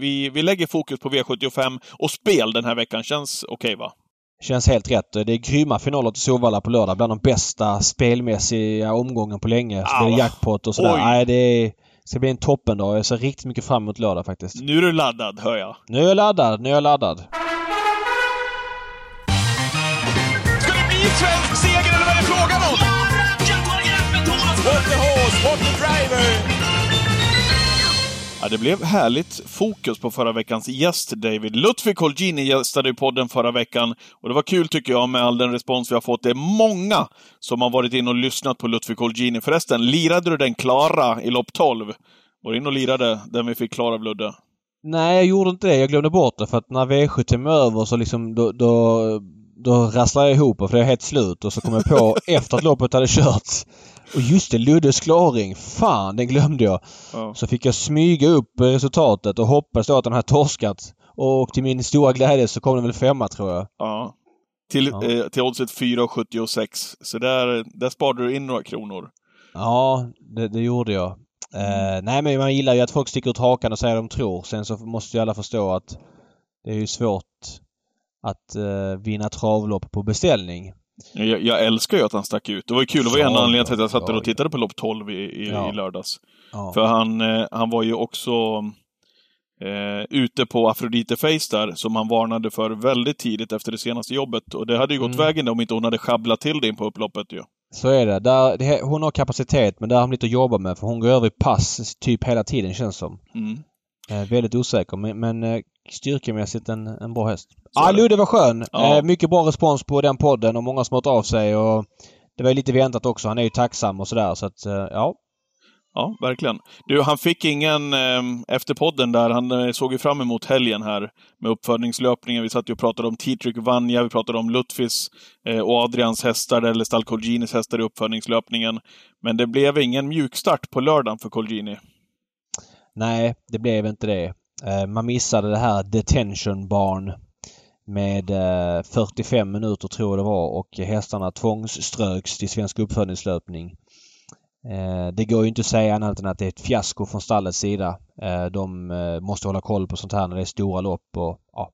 vi, vi lägger fokus på V75 och spel den här veckan. Känns okej okay, va? Känns helt rätt. Det är grymma finaler till Solvalla på lördag. Bland de bästa spelmässiga omgången på länge. Så blir det jackpot och sådär. Nej, det är, ska bli en toppendag. Jag ser riktigt mycket fram emot lördag faktiskt. Nu är du laddad, hör jag. Nu är jag laddad. Nu är jag laddad. Ska det bli svensk seger eller vad är det frågan om? What the horse, what the driver! Ja, det blev härligt fokus på förra veckans gäst, David. Lutfi Colgjini gästade i podden förra veckan. Och det var kul tycker jag med all den respons vi har fått. Det är många som har varit in och lyssnat på Lutfi Colgjini. Förresten, lirade du den klara i lopp 12? Var du in och lirade den vi fick klar av Ludde? Nej, jag gjorde inte det. Jag glömde bort det för att när V75 är över så liksom då, då, då rasslade jag ihop för det är helt slut och så kom jag på efter att loppet hade körts och just det, Luddes klaring. Fan, den glömde jag. Ja. Så fick jag smyga upp resultatet och hoppas då att den hade torskat. Och till min stora glädje så kom den väl femma tror jag. Ja. Till, ja. Eh, till oddset 4,76. Så där, där sparade du in några kronor. Ja, det, det gjorde jag. Eh, nej men man gillar ju att folk sticker ut hakan och säger de tror. Sen så måste ju alla förstå att det är ju svårt att eh, vinna travlopp på beställning. Jag, jag, älskar ju att han stack ut. Det var ju kul. Det var en anledning till att jag satt där och tittade på lopp 12 i, i, ja. i lördags. Ja. För han, eh, han var ju också eh, ute på Afrodite Face där, som han varnade för väldigt tidigt efter det senaste jobbet. Och det hade ju gått mm. vägen om inte hon hade schabblat till det in på upploppet ju. Så är det. Där, det. Hon har kapacitet men där har hon lite att jobba med för hon går över i pass typ hela tiden känns som. Mm. Eh, väldigt osäker men, men eh, styrkemässigt en, en bra häst. Ja, ah, Ludde var skön. Ja. Eh, mycket bra respons på den podden och många som hört av sig och det var lite väntat också. Han är ju tacksam och sådär så att, eh, ja. Ja, verkligen. Du, han fick ingen eh, efter podden där. Han eh, såg ju fram emot helgen här med uppfödningslöpningen. Vi satt ju och pratade om T-Trick Vanja, vi pratade om Lutfis eh, och Adrians hästar, eller Stall Colginis hästar i uppfödningslöpningen. Men det blev ingen mjukstart på lördagen för Colgini. Nej, det blev inte det. Eh, man missade det här detention barn med 45 eh, minuter tror jag det var och hästarna tvångsströks till Svensk uppfödningslöpning. Eh, det går ju inte att säga annat än att det är ett fiasko från stallets sida. De måste hålla koll på sånt här när det är stora lopp och ja,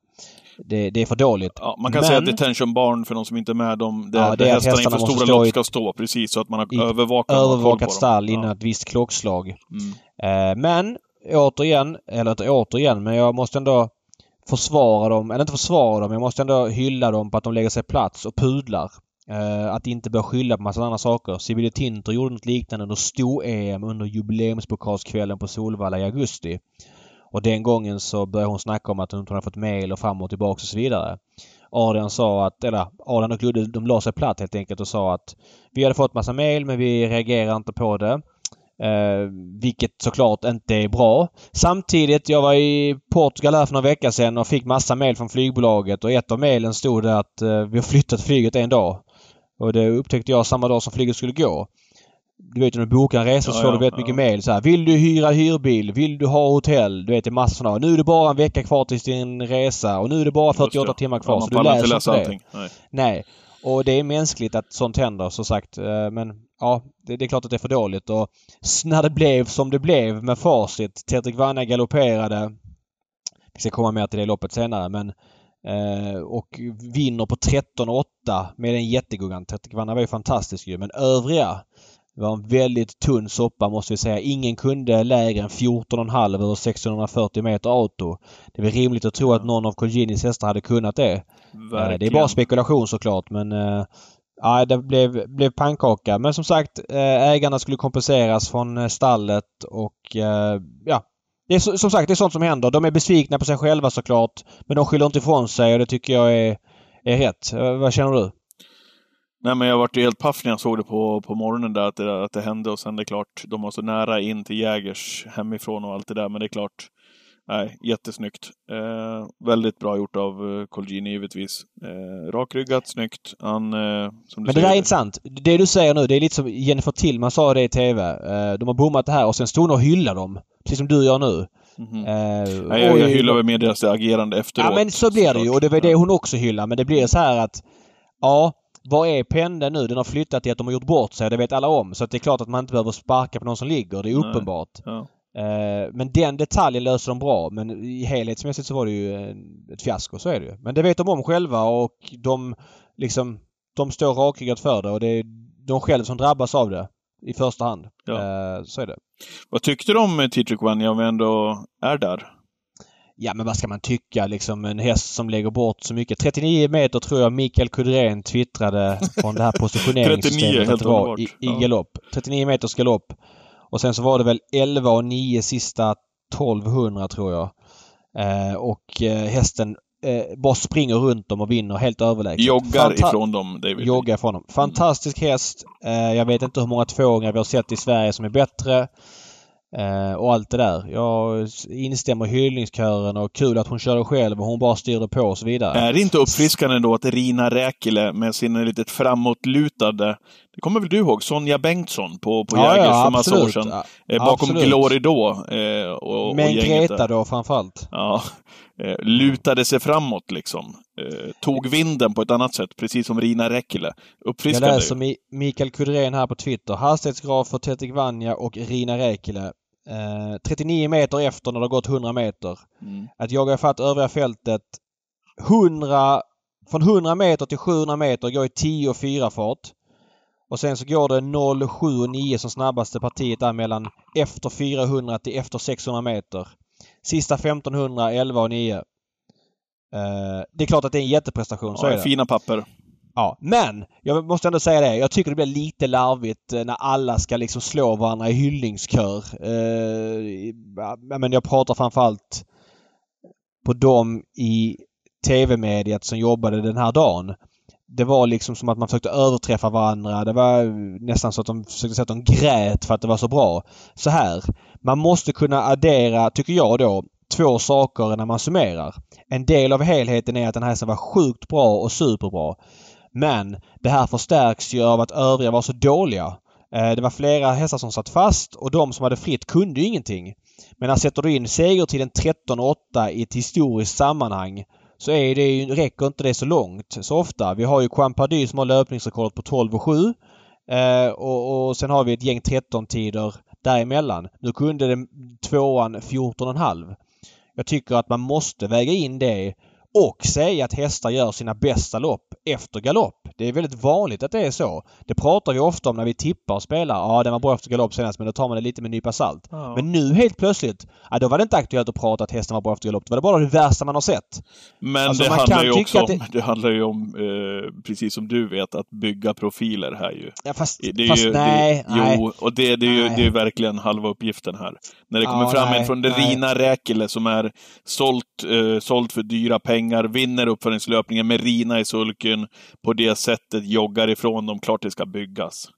det, det, är för dåligt. Ja, man kan Men, säga att detention barn för de som inte är med, de, det, ja, det är hästarna, hästarna inför stora lopp ska stå precis så att man har övervakat, övervakat stall innan ja. ett visst klockslag. Mm. Men återigen, eller inte återigen, men jag måste ändå försvara dem, eller inte försvara dem, jag måste ändå hylla dem på att de lägger sig plats och pudlar. Eh, att inte börja skylla på massa andra saker. Sibylle Tinter gjorde något liknande under sto-EM under jubileumspokalskvällen på Solvalla i augusti. Och den gången så började hon snacka om att hon inte hade fått mail och fram och tillbaka och så vidare. Adrian sa att, eller Adrian och Ludde de la sig platt helt enkelt och sa att vi hade fått massa mail men vi reagerar inte på det. Eh, vilket såklart inte är bra. Samtidigt, jag var i Portugal här för några veckor sedan och fick massa mail från flygbolaget och ett av mailen stod det att eh, vi har flyttat flyget en dag. Och det upptäckte jag samma dag som flyget skulle gå. Du vet när du bokar en resa så får du väldigt ja. mycket mail så här. Vill du hyra hyrbil? Vill du ha hotell? Du vet det är massor sådana. Nu är det bara en vecka kvar till din resa och nu är det bara 48 timmar kvar. Ja, så du läser inte det. Allting. Nej. Nej. Och det är mänskligt att sånt händer som sagt. Eh, men ja, det, det, är klart att det är för dåligt. Och när det blev som det blev med facit. Tetrik Vanna galopperade. Vi ska komma mer till det loppet senare men eh, och vinner på 13-8 med en jätteguggan. Tetrik Vanna var ju fantastisk ju men övriga det var en väldigt tunn soppa måste vi säga. Ingen kunde lägre än 14,5 över 640 meter auto. Det är väl rimligt att tro att någon av Colginis hästar hade kunnat det. Verkligen. Eh, det är bara spekulation såklart men eh, Ja, det blev, blev pannkaka. Men som sagt, eh, ägarna skulle kompenseras från eh, stallet och eh, ja. Det är som sagt, det är sånt som händer. De är besvikna på sig själva såklart. Men de skyller inte ifrån sig och det tycker jag är, är rätt. Vad känner du? Nej, men jag vart ju helt paff när jag såg det på, på morgonen där, att det, att det hände. Och sen det är klart, de var så nära in till Jägers hemifrån och allt det där. Men det är klart, nej, jättesnyggt. Eh, väldigt bra gjort av eh, Colgini givetvis. Eh, rakryggat, snyggt. Han, eh, som du Men det där är intressant. Det du säger nu, det är lite som Jennifer Tillman sa det i TV. Eh, de har bommat det här och sen stod hon och hyllade dem. Precis som du gör nu. Mm -hmm. eh, Nej, jag, jag hyllar väl mer deras agerande efteråt. Ja men så blir det ju och det var det hon också hyllar. Men det blir så här att Ja, vad är pendeln nu? Den har flyttat till att de har gjort bort sig. Det vet alla om. Så det är klart att man inte behöver sparka på någon som ligger. Det är uppenbart. Ja. Eh, men den detaljen löser de bra. Men i helhetsmässigt så var det ju ett fiasko. Så är det ju. Men det vet de om själva och de liksom de står rakryggat för det och det är de själva som drabbas av det i första hand. Ja. Eh, så är det. Vad tyckte du om T-Trick One om vi ändå är där? Ja men vad ska man tycka liksom en häst som lägger bort så mycket. 39 meter tror jag Mikael Kudrén twittrade från det här positioneringssystemet att det var i, i galopp. 39 meters galopp. Och sen så var det väl 11 och 9 sista 1200 tror jag. Eh, och eh, hästen eh, bara springer runt dem och vinner helt överlägset. Joggar Fanta ifrån dem, David. Joggar ifrån dem. Fantastisk häst. Eh, jag vet inte hur många tvååringar vi har sett i Sverige som är bättre. Eh, och allt det där. Jag instämmer i hyllningskören och kul att hon körde själv och hon bara styrde på och så vidare. Är det inte uppfriskande då att Rina Räkele med sin lite framåtlutade, det kommer väl du ihåg, Sonja Bengtsson på, på ja, Jägers ja, för massa år sedan. Eh, bakom absolut. Glory då. Eh, och, och Greta då framförallt. Ja. Eh, lutade sig framåt liksom. Eh, tog vinden på ett annat sätt, precis som Rina Räckele. Uppfriskande. Jag läser Mi Mikael Kudrén här på Twitter. Hastighetsgraf för Tetek Vanja och Rina Räckele. Eh, 39 meter efter när det har gått 100 meter. Mm. Att jaga ifatt övriga fältet 100, från 100 meter till 700 meter går i 10 och 4 fart. Och sen så går det 0, 7 och 9 som snabbaste partiet där mellan efter 400 till efter 600 meter. Sista 1500, 11 och 9. Uh, det är klart att det är en jätteprestation. Ja, så är det. Fina papper. Ja, men jag måste ändå säga det. Jag tycker det blir lite larvigt eh, när alla ska liksom slå varandra i hyllningskör. Uh, men jag pratar framförallt på dem i TV-mediet som jobbade den här dagen. Det var liksom som att man försökte överträffa varandra. Det var nästan så att de försökte säga att de grät för att det var så bra. Så här. Man måste kunna addera, tycker jag då, två saker när man summerar. En del av helheten är att den här hästen var sjukt bra och superbra. Men det här förstärks ju av att övriga var så dåliga. Eh, det var flera hästar som satt fast och de som hade fritt kunde ju ingenting. Men här sätter du in segertiden 13-8 i ett historiskt sammanhang så är det ju, räcker inte det så långt så ofta. Vi har ju Champardy som har löpningsrekordet på 12 och 7. Eh, och, och sen har vi ett gäng 13-tider däremellan. Nu kunde den tvåan 14,5. Jag tycker att man måste väga in det och säga att hästar gör sina bästa lopp efter galopp. Det är väldigt vanligt att det är så. Det pratar vi ofta om när vi tippar och spelar. Ja, den var bra efter galopp senast men då tar man det lite med en nypa salt. Ja. Men nu helt plötsligt, ja, då var det inte aktuellt att prata att hästen var bra efter galopp. Det var bara det värsta man har sett. Men alltså, det, handlar ju också om, det... det... handlar ju om, eh, precis som du vet, att bygga profiler här ju. Ja, fast, det fast ju, nej, det, nej. Jo, och det, det, är ju, det är verkligen halva uppgiften här. När det kommer ja, fram nej, en från Rina Räkele som är sålt, eh, sålt för dyra pengar, vinner uppföljningslöpningen med Rina i sulken på det sättet joggar ifrån dem. Klart det ska byggas.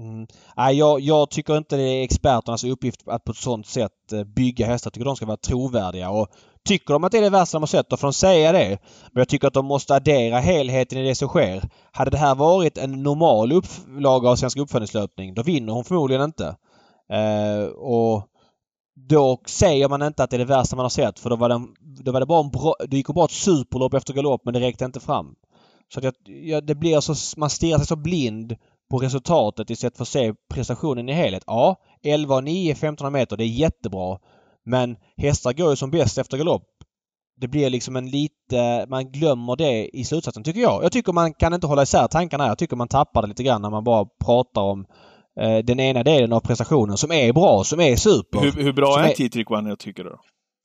Mm. Nej, jag, jag, tycker inte det är experternas uppgift att på ett sådant sätt eh, bygga hästar. Jag tycker de ska vara trovärdiga. Och tycker de att det är det värsta de har sett, då får de säga det. Men jag tycker att de måste addera helheten i det som sker. Hade det här varit en normal upplaga av Svensk uppföljningslöpning, då vinner hon förmodligen inte. Eh, och då säger man inte att det är det värsta man har sett för då var det, då var det bara en bra, det gick bara ett superlopp efter galopp men det räckte inte fram. Så att jag, jag, det blir så, man stirrar sig så blind på resultatet istället för att se prestationen i helhet. Ja, 11 9 1500 meter, det är jättebra. Men hästar går ju som bäst efter galopp. Det blir liksom en lite... Man glömmer det i slutsatsen tycker jag. Jag tycker man kan inte hålla isär tankarna. Jag tycker man tappar det lite grann när man bara pratar om den ena delen av prestationen som är bra, som är super. Hur, hur bra är, är T-Trick One tycker du?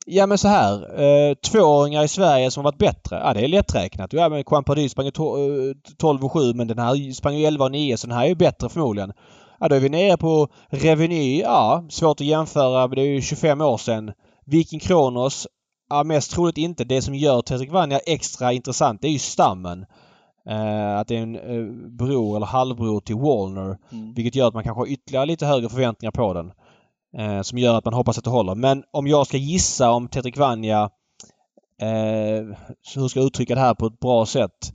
Ja men så här. Eh, tvååringar i Sverige som har varit bättre. Ja det är lätträknat. Ja men Juan Pardy sprang 12 och 7 men den här sprang ju 11 och 9 så den här är ju bättre förmodligen. Ja då är vi nere på Reveny. Ja, svårt att jämföra. Det är ju 25 år sedan. Viking Kronos. Ja, mest troligt inte. Det som gör Tedrick Vanja extra intressant det är ju stammen. Eh, att det är en eh, bror eller halvbror till Wallner. Mm. Vilket gör att man kanske har ytterligare lite högre förväntningar på den. Eh, som gör att man hoppas att det håller. Men om jag ska gissa om Tetrik Vanja eh, hur ska jag uttrycka det här på ett bra sätt?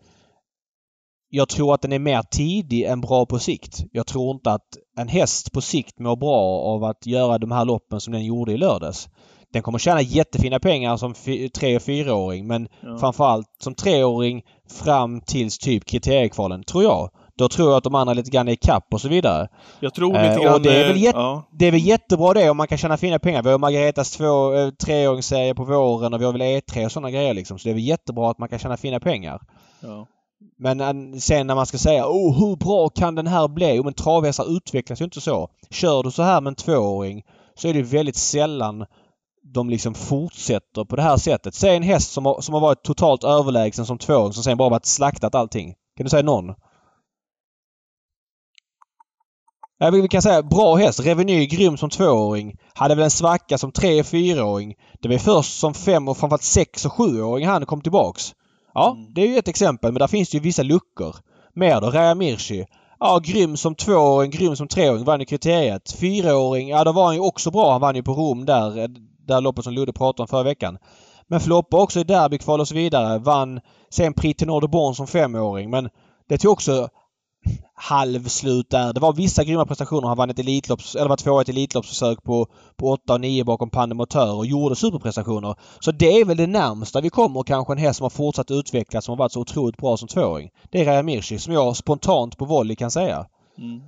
Jag tror att den är mer tidig än bra på sikt. Jag tror inte att en häst på sikt mår bra av att göra de här loppen som den gjorde i lördags. Den kommer tjäna jättefina pengar som tre och fyraåring men ja. framförallt som treåring fram tills typ kriteriekvalen, tror jag. Då tror jag att de andra lite grann är ikapp och så vidare. Jag tror lite grann... Och det, är väl jätte, ja. det är väl jättebra det om man kan tjäna fina pengar. Vi har Margaretas två, eh, treåringsserie på våren och vi har väl E3 och sådana grejer liksom. Så det är väl jättebra att man kan tjäna fina pengar. Ja. Men sen när man ska säga oh, hur bra kan den här bli? Jo men travhästar utvecklas ju inte så. Kör du så här med en tvååring så är det väldigt sällan de liksom fortsätter på det här sättet. Säg en häst som har, som har varit totalt överlägsen som tvååring som sen bara varit slaktat allting. Kan du säga någon? Ja, vi kan säga bra häst. Reveny grym som tvååring. Hade väl en svacka som tre och fyraåring. Det var först som fem och framförallt sex och sjuåring han kom tillbaks. Ja, mm. det är ju ett exempel men där finns det ju vissa luckor. Mer då, Raja Mirchi. Ja, grym som tvååring, grym som treåring. Vann ju kriteriet. Fyraåring, ja då var han ju också bra. Han vann ju på Rom där. Det här loppet som Ludde pratade om förra veckan. Men floppade också i derbykval och så vidare. Vann sen Prix de Born som femåring. Men det tog också halvslut där. Det var vissa grymma prestationer. Han vann ett Elitlopps, eller var tvåa i ett Elitloppsförsök på, på 8 och 9 bakom Pandemotör och gjorde superprestationer. Så det är väl det närmsta vi kommer kanske en häst som har fortsatt utvecklas som har varit så otroligt bra som tvååring. Det är Raja Mirchi som jag spontant på volley kan säga. Mm.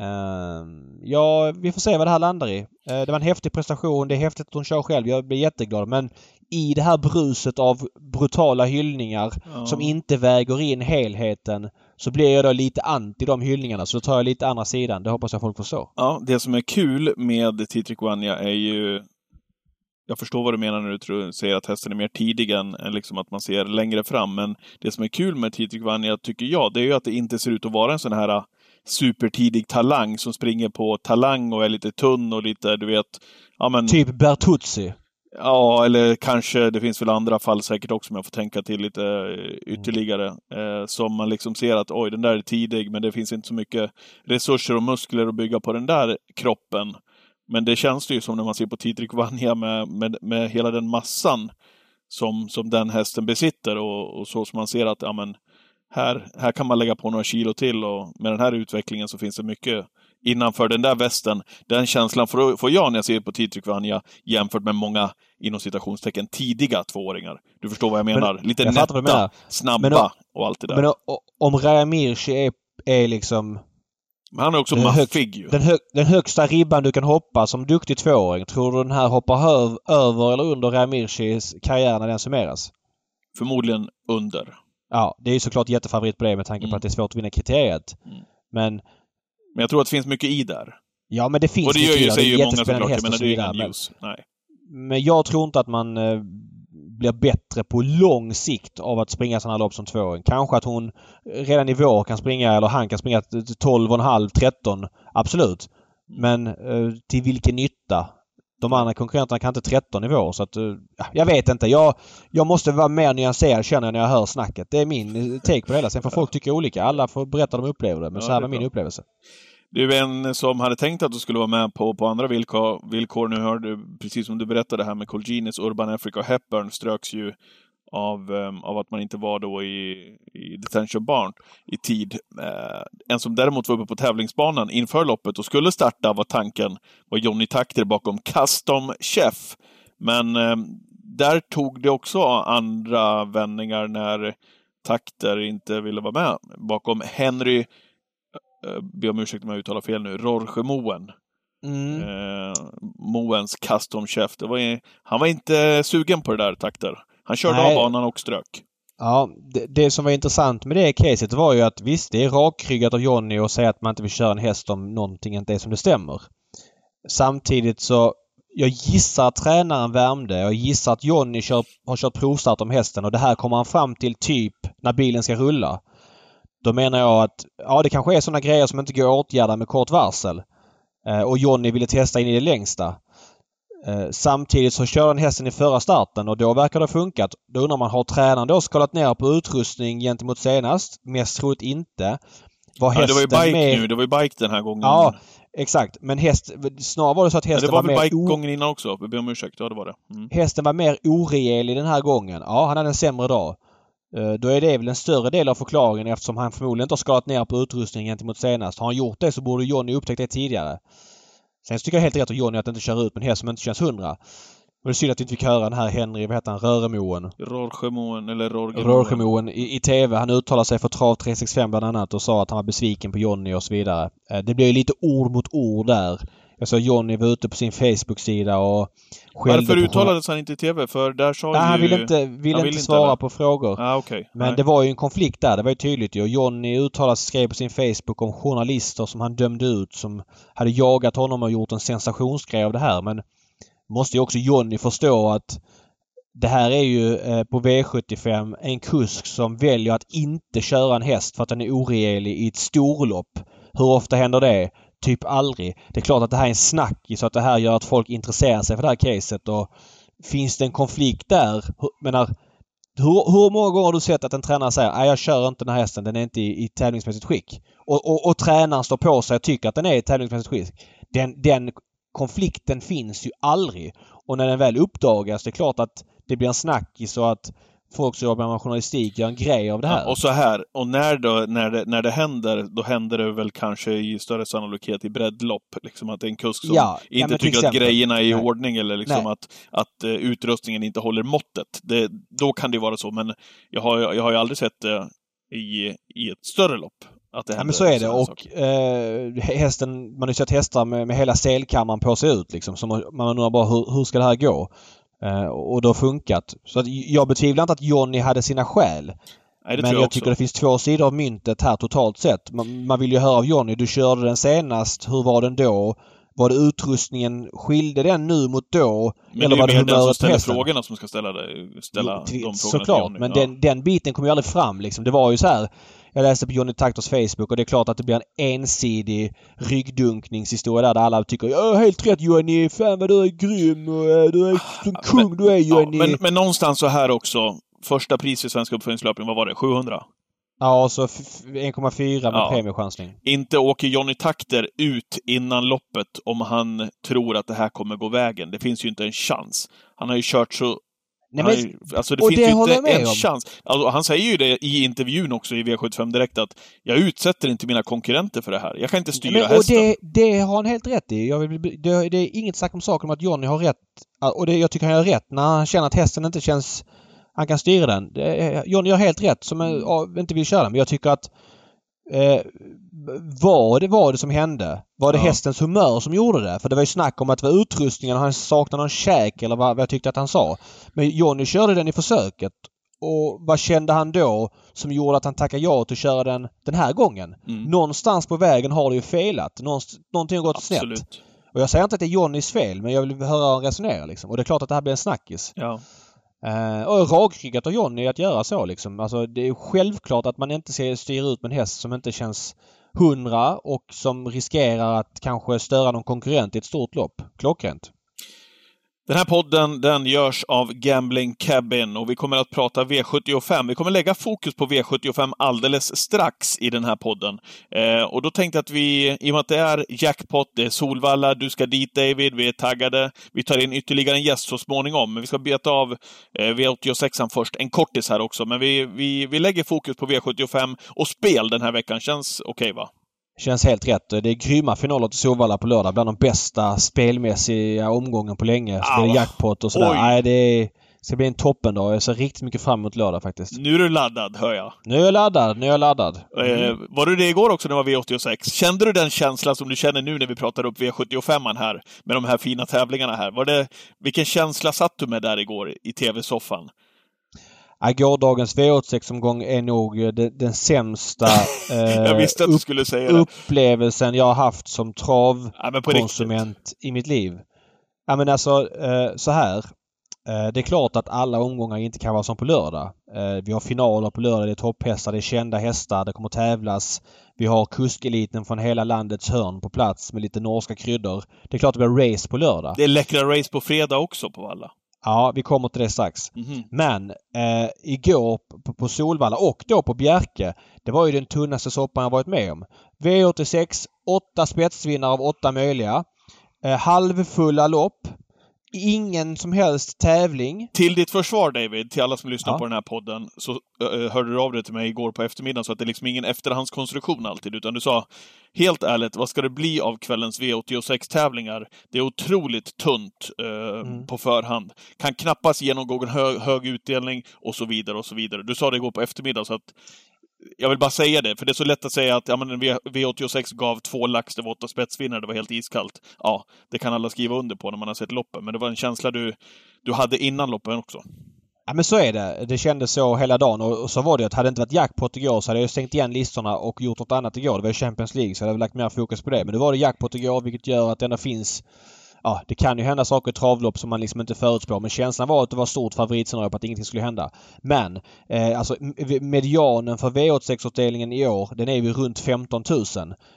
Uh, ja, vi får se vad det här landar i. Uh, det var en häftig prestation. Det är häftigt att hon kör själv. Jag blir jätteglad. Men i det här bruset av brutala hyllningar ja. som inte väger in helheten så blir jag då lite anti de hyllningarna. Så då tar jag lite andra sidan. Det hoppas jag folk förstår. Ja, det som är kul med Titrikwania är ju jag förstår vad du menar när du tror, säger att hästen är mer tidig än, än liksom att man ser längre fram. Men det som är kul med Titrikvanja, tycker jag, det är ju att det inte ser ut att vara en sån här supertidig talang som springer på talang och är lite tunn och lite, du vet... Ja, men... Typ Bertuzzi. Ja, eller kanske, det finns väl andra fall säkert också om jag får tänka till lite eh, ytterligare. Eh, som man liksom ser att oj, den där är tidig, men det finns inte så mycket resurser och muskler att bygga på den där kroppen. Men det känns det ju som när man ser på Tidrik Vanja med, med, med hela den massan som, som den hästen besitter och, och så som man ser att ja, men, här, här kan man lägga på några kilo till och med den här utvecklingen så finns det mycket innanför den där västen. Den känslan får, får jag när jag ser på Tidrik Vanja jämfört med många inom citationstecken tidiga tvååringar. Du förstår vad jag menar? Men, Lite jag nätta, snabba men, och allt det där. Men om Raja Mirchi är, är liksom men han är också maffig ju. Den, hö, den högsta ribban du kan hoppa som duktig tvååring. Tror du den här hoppar höv, över eller under Ramircis karriär när den summeras? Förmodligen under. Ja, det är ju såklart jättefavorit på det med tanke på mm. att det är svårt att vinna kriteriet. Mm. Men... Men jag tror att det finns mycket i där. Ja, men det finns Och det gör ju, säger ju många såklart. Jag menar, det är ju ingen news. Nej. Men jag tror inte att man eh, blir bättre på lång sikt av att springa sådana lopp som tvååring. Kanske att hon redan i vår kan springa, eller han kan springa 12,5, 13. Absolut. Men eh, till vilken nytta? De andra konkurrenterna kan inte 13 i vår så att... Eh, jag vet inte. Jag, jag måste vara mer nyanserad känner jag när jag hör snacket. Det är min take på det hela. Sen får folk tycka olika. Alla får berätta de upplever det. Men ja, så här var min upplevelse. Du är en som hade tänkt att du skulle vara med på, på andra villkor, villkor. Nu hör du, precis som du berättade här med Colginis, Urban Africa och Hepburn ströks ju av, um, av att man inte var då i, i detention barn i tid. Uh, en som däremot var uppe på tävlingsbanan inför loppet och skulle starta var tanken var Johnny Takter bakom Custom Chef. Men um, där tog det också andra vändningar när Takter inte ville vara med bakom Henry eh, be om ursäkt om jag uttalar fel nu, Rorge Moen. Mm. Eh, Moens custom chef. Det var, han var inte sugen på det där takter. Han körde Nej. av banan och strök. Ja, det, det, som var intressant med det caset var ju att visst, det är rakryggat av Jonny att säga att man inte vill köra en häst om någonting inte är som det stämmer. Samtidigt så jag gissar att tränaren värmde. Jag gissar att Jonny kör, har kört provstart om hästen och det här kommer han fram till typ när bilen ska rulla. Då menar jag att ja, det kanske är sådana grejer som inte går att åtgärda med kort varsel. Eh, och Jonny ville testa in i det längsta. Eh, samtidigt så kör han hästen i förra starten och då verkar det ha funkat. Då undrar man, har tränaren då skalat ner på utrustning gentemot senast? Mest troligt inte. Var ja, det var ju bike med... nu. Det var ju bike den här gången. Ja, exakt. Men häst... Snarare var det så att hästen var, var mer... Det var väl bike gången innan också? Jag ber om ursäkt. Ja, det var det. Mm. Hästen var mer orejälig den här gången. Ja, han hade en sämre dag. Eh, då är det väl en större del av förklaringen eftersom han förmodligen inte har skalat ner på utrustningen gentemot senast. Har han gjort det så borde Johnny upptäckt det tidigare. Sen så tycker jag helt rätt av Johnny att inte köra ut med en häst som inte känns hundra. det är synd att vi inte fick höra den här Henry, vad heter han, Röremoen? Rorgemoen eller Rorgemoen. Rorgemoen i, i TV. Han uttalade sig för Trav 365 bland annat och sa att han var besviken på Jonny och så vidare. Eh, det blev lite ord mot ord där. Jag såg Jonny var ute på sin Facebook-sida och Varför uttalades han inte i TV? För där sa Nej, ju... han ville inte, ville inte svara eller? på frågor. Ah, okay. Men Nej. det var ju en konflikt där. Det var ju tydligt ju. Jonny uttalade sig, skrev på sin Facebook om journalister som han dömde ut som hade jagat honom och gjort en sensationsgrej av det här. Men måste ju också Jonny förstå att det här är ju eh, på V75 en kusk som väljer att inte köra en häst för att den är oregelig i ett storlopp. Hur ofta händer det? Typ aldrig. Det är klart att det här är en snackis så att det här gör att folk intresserar sig för det här caset och finns det en konflikt där? Hur- Menar, hur, hur många gånger har du sett att en tränare säger att jag kör inte den här hästen, den är inte i, i tävlingsmässigt skick. Och, och, och tränaren står på sig och tycker att den är i tävlingsmässigt skick. Den, den konflikten finns ju aldrig. Och när den väl uppdagas, det är klart att det blir en snackis och att folk som jobbar med journalistik gör en grej av det här. Ja, och så här, och när, då, när, det, när det händer, då händer det väl kanske i större sannolikhet i breddlopp. Liksom att det är en kusk som Ja, ja, inte till tycker att exempel. grejerna är i Nej. ordning eller liksom Nej. att, att eh, utrustningen inte håller måttet. Det, då kan det vara så, men jag har, jag har ju aldrig sett det i, i ett större lopp. Att det Ja men så är det och eh, hästen, man har ju sett hästar med, med hela selkammaren på sig ut liksom. Så man, man undrar bara hur, hur ska det här gå? Eh, och det har funkat. Så att jag betvivlar inte att Jonny hade sina skäl. Nej, men jag, jag tycker det finns två sidor av myntet här totalt sett. Man, man vill ju höra av Jonny. Du körde den senast. Hur var den då? Var det utrustningen? Skilde den nu mot då? Men eller det var är det mer den som ställer hästen? frågorna som ska ställa, det, ställa Jo, de frågorna Såklart, Johnny. men ja. den, den biten kom ju aldrig fram liksom. Det var ju så här. Jag läste på Johnny Taktors Facebook och det är klart att det blir en ensidig ryggdunkningshistoria där, där alla tycker ja helt rätt Johnny, fan vad du är grym och eh, du är som kung du är Ja, Johnny. men, men någonstans så här också. Första pris i Svenska uppföljningslöpningen, vad var det? 700? Ja, och så f- f- 1,4 med Ja. premiechansning. Inte åker Johnny Takter ut innan loppet om han tror att det här kommer gå vägen. Det finns ju inte en chans. Han har ju kört så... Nej, han har men, ju, alltså det och finns det ju inte jag med en om. chans. Alltså, han säger ju det i intervjun också i V75 Direkt att jag utsätter inte mina konkurrenter för det här. Jag kan inte styra men, och hästen. det, det har han helt rätt i. Vill, det, det är inget snack om saken om att Johnny har rätt. Och det, jag tycker han gör rätt när han känner att hästen inte känns... Han kan styra den. Det, Johnny har helt rätt som en, ja, inte vill köra den. Men jag tycker att... Eh, vad det var det som hände? Var det Ja. hästens humör som gjorde det? För det var ju snack om att det var utrustningen, han saknade någon käk eller vad, vad jag tyckte att han sa. Men Johnny körde den i försöket. Och vad kände han då som gjorde att han tackade ja till att köra den den här gången? Mm. Någonstans på vägen har det ju felat. Någonst- någonting har gått snett. Absolut. Och jag säger inte att det är Johnnys fel men jag vill höra hur han resonerar liksom. Och det är klart att det här blir en snackis. Ja. Eh, och rakryggat av Johnny att göra så liksom. Alltså det är självklart att man inte ser- styr ut med en häst som inte känns hundra och som riskerar att kanske störa någon konkurrent i ett stort lopp. Klockrent. Den här podden den görs av Gambling Cabin och vi kommer att prata V75. Vi kommer lägga fokus på V75 alldeles strax i den här podden. Eh, och då tänkte jag att vi, i och med att det är jackpot, det är Solvalla, du ska dit David, vi är taggade. Vi tar in ytterligare en gäst så småningom, men vi ska beta av eh, V86 först. En kortis här också, men vi, vi, vi lägger fokus på V75 och spel den här veckan. Känns okej va? Känns helt rätt. Det är grymma finaler till Solvalla på lördag. Bland de bästa spelmässiga omgången på länge. Så det är Ah, jackpot och sådär. oj. Nej, det är, ska bli en toppendag. Jag ser riktigt mycket fram emot lördag faktiskt. Nu är du laddad, hör jag. Nu är jag laddad. Nu är jag laddad. Eh, var du det igår också när det var V86? Kände du den känslan som du känner nu när vi pratar upp V75 här, med de här fina tävlingarna här? Var det, vilken känsla satt du med där igår i TV-soffan? Ja, gårdagens V86-omgång är nog eh, den, den sämsta eh, Jag att det. upplevelsen jag har haft som Ja, travkonsument i mitt liv. Ja men alltså eh, så här. Eh, det är klart att alla omgångar inte kan vara som på lördag. Eh, vi har finaler på lördag, det är topphästar, det är kända hästar, det kommer tävlas. Vi har kuskeliten från hela landets hörn på plats med lite norska kryddor. Det är klart det blir race på lördag. Det är läckra race på fredag också på Valla. Ja, vi kommer till det strax. Mhm. Men eh, igår på, på Solvalla och då på Bjerke. Det var ju den tunnaste soppan jag varit med om. V86, åtta spetsvinnare av åtta möjliga. Eh, halvfulla lopp. Ingen som helst tävling. Till ditt försvar David, till alla som lyssnar ja. på den här podden, så uh, hörde du av dig till mig igår på eftermiddagen så att det är liksom ingen efterhandskonstruktion alltid, utan du sa helt ärligt, vad ska det bli av kvällens V86-tävlingar? Det är otroligt tunt uh, mm. på förhand. Kan knappast genomgå en hög, hög utdelning och så vidare och så vidare. Du sa det igår på eftermiddagen så att jag vill bara säga det, för det är så lätt att säga att ja, men V86 gav två lax, det var åtta spetsvinnare, det var helt iskallt. Ja, det kan alla skriva under på när man har sett loppen, men det var en känsla du, du hade innan loppen också. Ja men så är det. Det kändes så hela dagen och, så var det att hade det inte varit jackpot igår så hade jag stängt igen listorna och gjort något annat igår. Det var ju Champions League så jag hade lagt mer fokus på det. Men nu var det jackpot igår vilket gör att det ändå finns ja, det kan ju hända saker i travlopp som man liksom inte förutspår. Men känslan var att det var stort favoritscenario på att ingenting skulle hända. Men eh, alltså medianen för V86-utdelningen i år den är ju runt 15 000.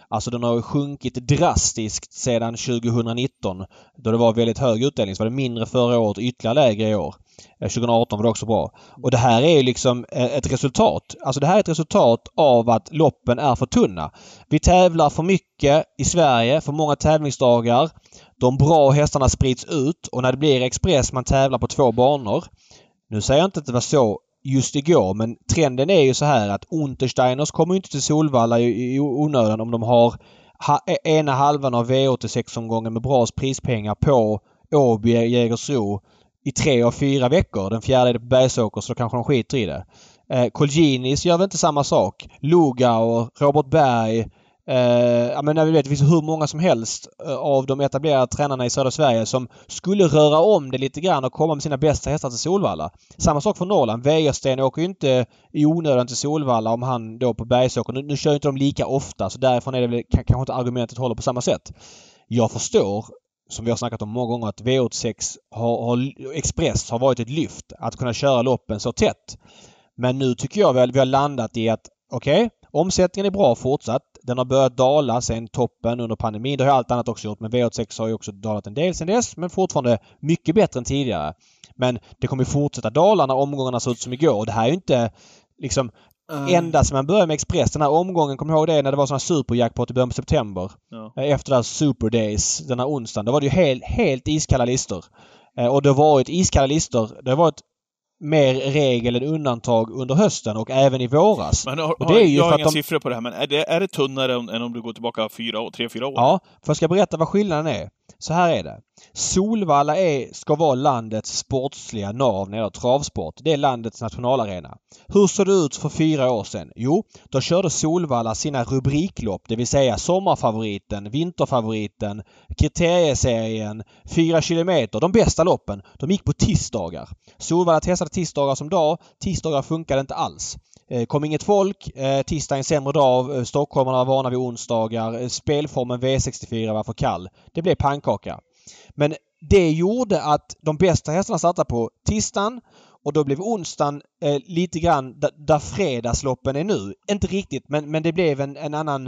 Alltså den har sjunkit drastiskt sedan 2019 då det var väldigt hög utdelning. Så var det mindre förra året och ytterligare lägre i år. Eh, 2018 var det också bra. Och det här är ju liksom eh, ett resultat. Alltså det här är ett resultat av att loppen är för tunna. Vi tävlar för mycket i Sverige, för många tävlingsdagar. De bra hästarna sprids ut och när det blir Express man tävlar på två banor. Nu säger jag inte att det var så just igår men trenden är ju så här att Untersteiners kommer inte till Solvalla i, i onödan om de har ha, e, ena halvan av V86-omgången med bra prispengar på Åby, Jägersro i tre av fyra veckor. Den fjärde är det på Bergsåker så då kanske de skiter i det. Eh, Colginis gör väl inte samma sak. Lugauer, Robert Berg, Eh, men när vi vet det finns hur många som helst eh, av de etablerade tränarna i södra Sverige som skulle röra om det lite grann och komma med sina bästa hästar till Solvalla. Samma sak för Norrland. Wäjersten åker ju inte i onödan till Solvalla om han då på Bergsåker. Nu, nu kör inte de lika ofta så därifrån är det väl kanske inte argumentet håller på samma sätt. Jag förstår som vi har snackat om många gånger att V86 har, har, Express har varit ett lyft. Att kunna köra loppen så tätt. Men nu tycker jag väl vi har landat i att okej, okay, omsättningen är bra fortsatt. Den har börjat dala sen toppen under pandemin. Det har allt annat också gjort. Men V86 har ju också dalat en del sen dess. Men fortfarande mycket bättre än tidigare. Men det kommer fortsätta dala när omgångarna ser ut som igår. Det här är ju inte liksom Mm. Ända sedan man började med Express. Den här omgången, kommer ihåg det när det var sån här superjackpot i början på september? Ja. Eh, efter det här Super Days, den här onsdagen. Då var det ju helt, helt iskalla listor. Eh, och det har varit iskalla listor. Det har varit mer regel än undantag under hösten och även i våras. Men har, och det är ju jag har inga de... siffror på det här, men är det, är det tunnare än om du går tillbaka fyra tre, fyra år? Ja, för jag ska berätta vad skillnaden är. Så här är det. Solvalla är, ska vara landets sportsliga nav när det gäller travsport. Det är landets nationalarena. Hur såg det ut för fyra år sedan? Jo, då körde Solvalla sina rubriklopp, det vill säga sommarfavoriten, vinterfavoriten, kriterieserien, fyra kilometer, de bästa loppen. De gick på tisdagar. Solvalla testade tisdagar som dag. Tisdagar funkade inte alls. Eh, kom inget folk. Eh, tisdag tisdag en sämre dag. Eh, stockholmarna var vana vid onsdagar. Spelformen V64 var för kall. Det blev pannkaka. Men det gjorde att de bästa hästarna startade på tisdagen och då blev onsdagen eh, lite grann där fredagsloppen är nu. Inte riktigt men, men det blev en, en annan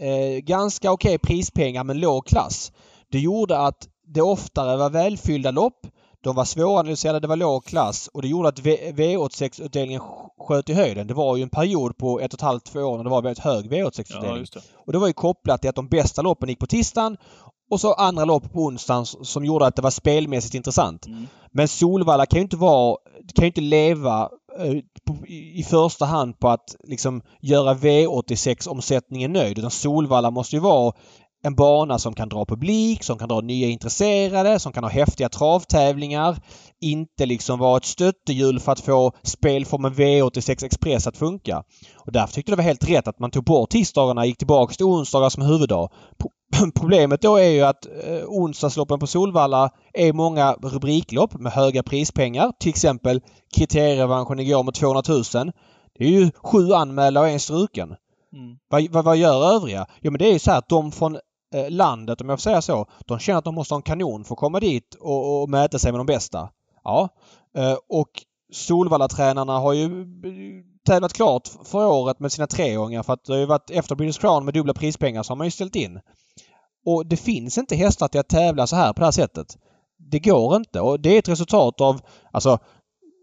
eh, ganska okej okay prispengar men låg klass. Det gjorde att det oftare var välfyllda lopp. De var svåranalyserade, det var låg klass och det gjorde att V86-utdelningen sköt i höjden. Det var ju en period på ett och ett halvt, två år när det var väldigt hög V86-utdelning. Ja, och det var ju kopplat till att de bästa loppen gick på tisdagen och så andra lopp på onsdagen som gjorde att det var spelmässigt intressant. Mm. Men Solvalla kan ju inte vara, kan ju inte leva eh, i första hand på att liksom göra V86-omsättningen nöjd. Utan Solvalla måste ju vara en bana som kan dra publik, som kan dra nya intresserade, som kan ha häftiga travtävlingar. Inte liksom vara ett stöttehjul för att få spelformen V86 Express att funka. Och därför tyckte jag det var helt rätt att man tog bort tisdagarna och gick tillbaka till onsdagar som huvuddag. Problemet då är ju att eh, onsdagsloppen på Solvalla är många rubriklopp med höga prispengar. Till exempel kriterierevanschen igår med 200 000. Det är ju sju anmälda och en struken. Mm. Vad, vad, vad, gör övriga? Jo men det är ju så här att de från Eh, landet, om jag får säga så, de känner att de måste ha en kanon för att komma dit och, och mäta sig med de bästa. Ja. Eh, och Solvalla-tränarna har ju eh, tävlat klart för året med sina treåringar för att det har ju varit efter British Crown med dubbla prispengar så har man ju ställt in. Och det finns inte hästar till att tävla så här på det här sättet. Det går inte och det är ett resultat av, alltså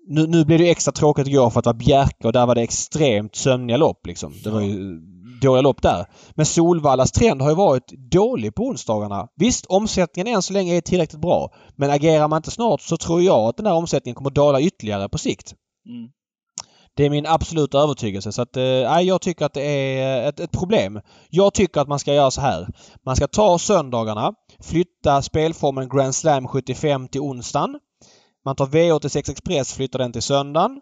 nu, nu blev det extra tråkigt igår för att det var Bjerke och där var det extremt sömniga lopp liksom. Det var ju dåliga lopp där. Men Solvallas trend har ju varit dålig på onsdagarna. Visst, omsättningen än så länge är tillräckligt bra. Men agerar man inte snart så tror jag att den här omsättningen kommer dala ytterligare på sikt. Mm. Det är min absoluta övertygelse. Så att, eh, jag tycker att det är ett, ett, problem. Jag tycker att man ska göra så här. Man ska ta söndagarna, flytta spelformen Grand Slam 75 till onsdagen. Man tar V86 Express, flyttar den till söndagen.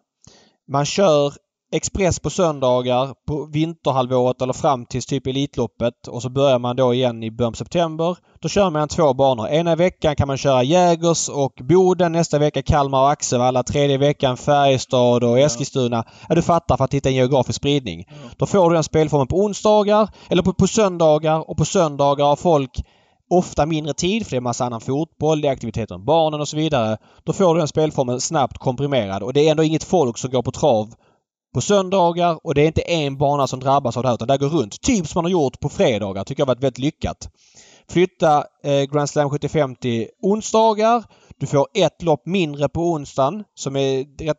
Man kör Express på söndagar på vinterhalvåret eller fram till typ Elitloppet och så börjar man då igen i början på september. Då kör man två banor. Ena veckan kan man köra Jägers och Boden. Nästa vecka Kalmar och Axevalla. Tredje veckan Färjestad och Eskilstuna. Ja, du fattar för att hitta en geografisk spridning. Ja. Då får du den spelformen på onsdagar eller på, på söndagar och på söndagar har folk ofta mindre tid för det är massa annan fotboll, det är aktiviteter med barnen och så vidare. Då får du den spelformen snabbt komprimerad och det är ändå inget folk som går på trav på söndagar och det är inte en bana som drabbas av det här utan det går runt. Typ som man har gjort på fredagar tycker jag varit väldigt lyckat. Flytta eh, Grand Slam 75 till onsdagar. Du får ett lopp mindre på onsdagen som är rätt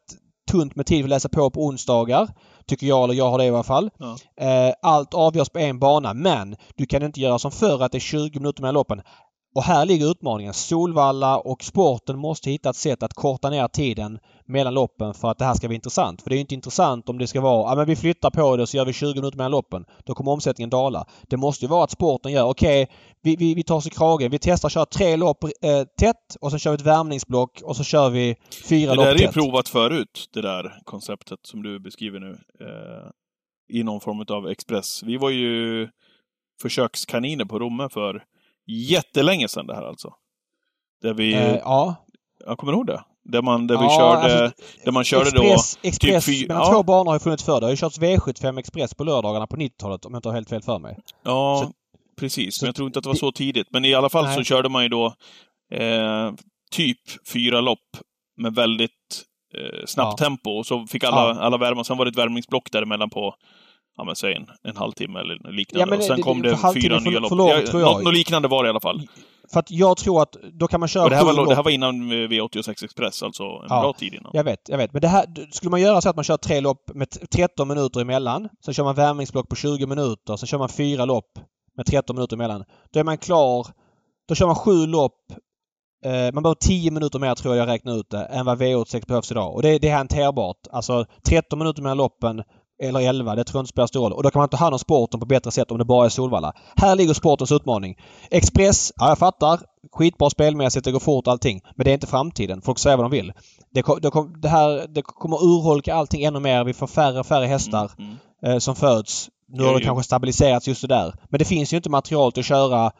tunt med tid för att läsa på på onsdagar. Tycker jag, eller jag har det i alla fall. Ja. Eh, allt avgörs på en bana men du kan inte göra som förr att det är 20 minuter mellan loppen. Och här ligger utmaningen. Solvalla och sporten måste hitta ett sätt att korta ner tiden mellan loppen för att det här ska bli intressant. För det är inte intressant om det ska vara ja men vi flyttar på det och så gör vi 20 minuter mellan loppen. Då kommer omsättningen dala. Det måste ju vara att sporten gör okej, okay, vi, vi, vi tar oss i kragen. Vi testar att köra tre lopp eh, tätt och sen kör vi ett värmningsblock och så kör vi fyra lopp tätt. Det där är ju provat förut, det där konceptet som du beskriver nu. Eh, I någon form av express. Vi var ju försökskaniner på Romme för jättelänge sedan det här alltså. Där vi... Eh, ja. Jag kommer ihåg det. Där man, där vi ja, körde, alltså, där man körde Express, då... Express, typ mellan ja. två banor har ju funnits förr. Det har ju körts V75 Express på lördagarna på 90-talet om jag inte har helt fel för mig. Ja, så, precis. Men jag tror inte att det var så tidigt. Men i alla fall nej. så körde man ju då eh, typ fyra lopp med väldigt eh, snabbt ja. tempo. Och så fick alla, ja. alla värma. Sen var det ett värmningsblock däremellan på ja, men säg en, en halvtimme eller liknande. Ja, men och sen det, kom det, fyra nya lopp. Något, något liknande var det i alla fall. För att jag tror att då kan man köra och det, här var, det här var innan V86 Express, alltså en ja, bra tid innan. Jag vet, jag vet. Men det här, skulle man göra så att man kör tre lopp med 13 minuter emellan. Sen kör man värmningsblock på 20 minuter. Sen kör man fyra lopp med 13 minuter emellan. Då är man klar. Då kör man sju lopp. Eh, man behöver 10 minuter mer tror jag jag räknar ut det, än vad V86 behövs idag. Och det, det är hanterbart. Alltså 13 minuter mellan loppen eller 11. Det tror jag inte spelar stor roll. Och då kan man ta hand om sporten på bättre sätt om det bara är Solvalla. Här ligger sportens utmaning. Express, ja jag fattar. Skitbra spelmässigt, det går fort allting. Men det är inte framtiden. Folk säger vad de vill. Det, det, det, här, det kommer urholka allting ännu mer. Vi får färre och färre hästar mm, mm. Eh, som föds. Nu har det kanske stabiliserats just det där. Men det finns ju inte material till att köra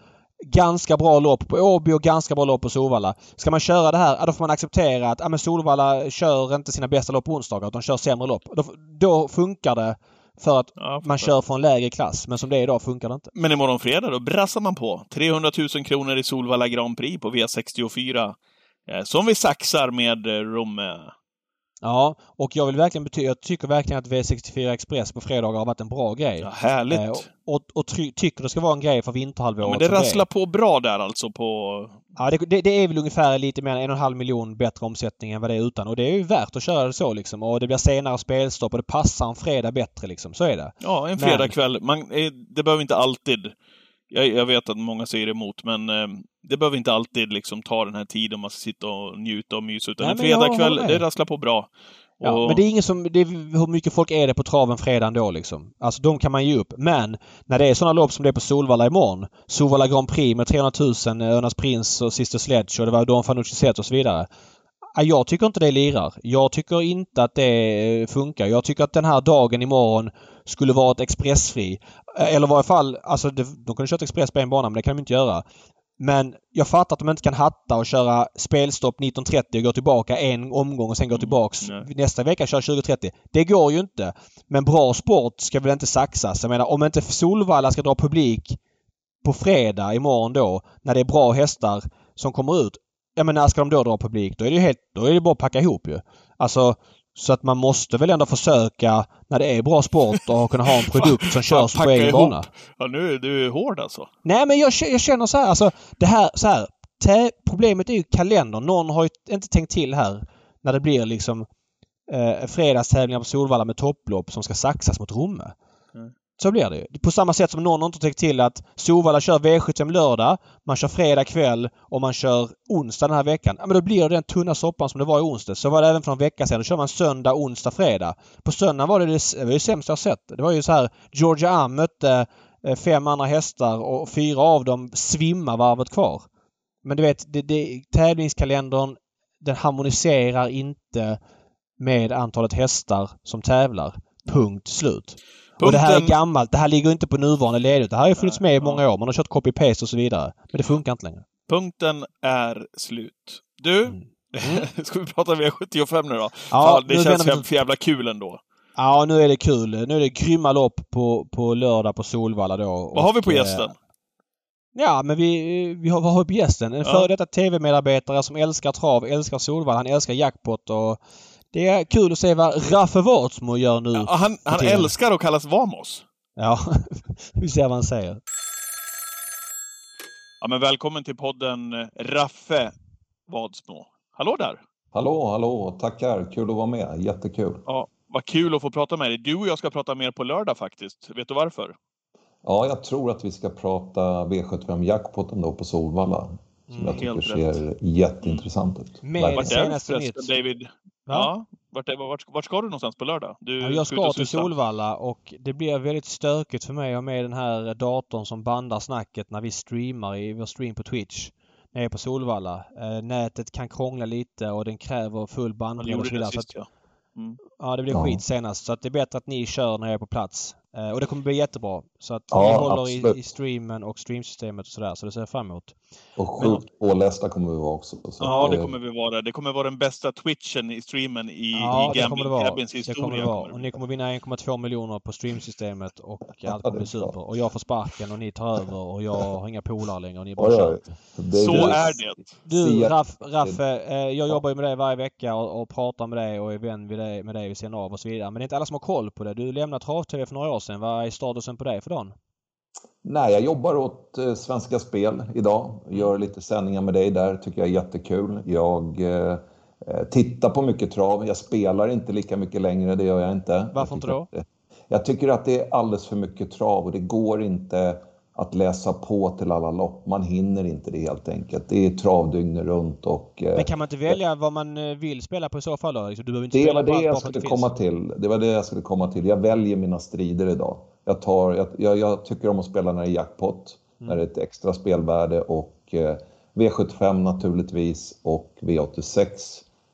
ganska bra lopp på Åby och ganska bra lopp på Solvalla. Ska man köra det här, då får man acceptera att ja, men Solvalla kör inte sina bästa lopp på onsdagar utan kör sämre lopp. Då, då funkar det för att ja, man kör från lägre klass. Men som det är idag funkar det inte. Men imorgon fredag då brassar man på. 300 000 kronor i Solvalla Grand Prix på V64. Eh, som vi saxar med eh, Romme. Ja, och jag vill verkligen betyda, jag tycker verkligen att V64 Express på fredagar har varit en bra grej. Ja, härligt! Eh, och, och, tycker det ska vara en grej för vinterhalvåret. Ja, men det rasslar på bra där alltså på... Ja, det, det, det, är väl ungefär lite mer än en och en halv miljon bättre omsättning än vad det är utan. Och det är ju värt att köra det så liksom. Och det blir senare spelstopp och det passar en fredag bättre liksom. Så är det. Ja, en fredagkväll. Man, eh, det behöver inte alltid jag, jag, vet att många säger emot, men eh, det behöver inte alltid liksom ta den här tiden man ska sitta och njuta och mysa. Utan Nej, en fredagkväll, det rasslar på bra. Ja, och... men det är ingen som... Det är, hur mycket folk är det på traven fredagen då liksom? Alltså de kan man ge upp. Men när det är sådana lopp som det är på Solvalla imorgon. Solvalla Grand Prix med 300 000, Örnas Prins och Sister Sledge och det var Don Fanucci Zet och så vidare. Jag tycker inte det lirar. Jag tycker inte att det funkar. Jag tycker att den här dagen imorgon skulle varit expressfri. Eller i varje fall, alltså de kunde kört express på en bana men det kan de inte göra. Men jag fattar att de inte kan hatta och köra spelstopp 19.30 och gå tillbaka en omgång och sen gå mm, tillbaks mm, nästa vecka köra 20.30. Det går ju inte. Men bra sport ska väl inte saxas. Jag menar om inte Solvalla ska dra publik på fredag imorgon då när det är bra hästar som kommer ut. Ja men när ska de då dra publik? Då är det ju helt... Då är det bara att packa ihop ju. Alltså så att man måste väl ändå försöka när det är bra sport och kunna ha en produkt som körs på egen bana. Ja, nu är du hård alltså. Nej, men jag, jag känner så här, alltså det här, så här. Problemet är ju kalendern. Någon har ju inte tänkt till här när det blir liksom eh, fredagstävlingar på Solvalla med topplopp som ska saxas mot Romme. Mm. Så blir det ju. På samma sätt som någon inte tänkt till att Sovalla kör V75 lördag, man kör fredag kväll och man kör onsdag den här veckan. Ja, men då blir det den tunna soppan som det var i onsdag. Så var det även för en vecka sedan. Då kör man söndag, onsdag, fredag. På söndag var det det, det, var det sämsta jag sett. Det var ju så här Georgia Am mötte eh, fem andra hästar och fyra av dem svimmar varvet kvar. Men du vet, det, det, tävlingskalendern den harmoniserar inte med antalet hästar som tävlar. Punkt slut. Punkten... Och det här är gammalt. Det här ligger inte på nuvarande ledigt. Det här har ju funnits med i många år. Man har kört copy-paste och så vidare. Men det funkar inte längre. Punkten är slut. Du, mm. ska vi prata V75 nu då? Ja, Fan, det känns vi... för jävla kul ändå. Ja, nu är det kul. Nu är det grymma lopp på, på lördag på Solvalla då. Vad och, har vi på gästen? Eh, ja, men vi, vi har, vad har vi på gästen? En ja. före detta TV-medarbetare som älskar trav, älskar Solvalla, han älskar jackpot och det är kul att se vad Raffe Wartsmo gör nu. Ja, han han älskar att kallas Vamos. Ja, vi ser vad han säger. Ja, men välkommen till podden eh, Raffe Wadsmo. Hallå där! Hallå, hallå! Tackar! Kul att vara med. Jättekul! Ja, vad kul att få prata med dig. Du och jag ska prata mer på lördag faktiskt. Vet du varför? Ja, jag tror att vi ska prata V75 jackpoten då på Solvalla. Som mm, jag tycker ser rätt. jätteintressant ut. Med är förresten David? Ja. Vart, vart, vart, ska du någonstans på lördag? Du, ja, jag ska till Solvalla och det blir väldigt stökigt för mig att ha med den här datorn som bandar snacket när vi streamar i vår stream på Twitch. Nere på Solvalla. Eh, nätet kan krångla lite och den kräver full bandbredd och så vidare. Sist, ja. Mm. ja, det blir ja. skit senast. Så att det är bättre att ni kör när jag är på plats. Eh, och det kommer bli jättebra. Så att ja, vi håller i, i, streamen och streamsystemet och sådär. Så det ser jag fram emot. Och sjukt pålästa kommer vi vara också. ja, det kommer vi vara. Det kommer vara den bästa twitchen i streamen i, ja, i Gambling Cabins historia. Det kommer det vara. Och ni kommer vinna 1,2 miljoner på streamsystemet och allt kommer bli super. Och jag får sparken och ni tar över och jag har inga polare längre och ni bara kör. Så är det. Du Raff, Raffe, eh, jag jobbar ju med dig varje vecka och, och pratar med dig och är vän med dig, med dig vid sidan av och så vidare. Men det är inte alla som har koll på det. Du lämnade Trav-TV för några år sedan. Vad är statusen på dig för dagen? Nej, jag jobbar åt eh, Svenska Spel idag. Gör lite sändningar med dig där, tycker jag är jättekul. Jag eh, eh, tittar på mycket trav. Jag spelar inte lika mycket längre, det gör jag inte. Varför inte då? Det, jag tycker att det är alldeles för mycket trav och det går inte att läsa på till alla lopp. Man hinner inte det helt enkelt. Det är trav dygnet runt och... Eh, Men kan man inte välja vad man vill spela på i så fall då? Liksom, du inte det var det jag skulle komma till. Det var det jag skulle komma till. Jag väljer mina strider idag. Jag, tar, jag, jag, tycker om att spela när det är jackpot, mm. när det är ett extra spelvärde och eh, V75 naturligtvis och V86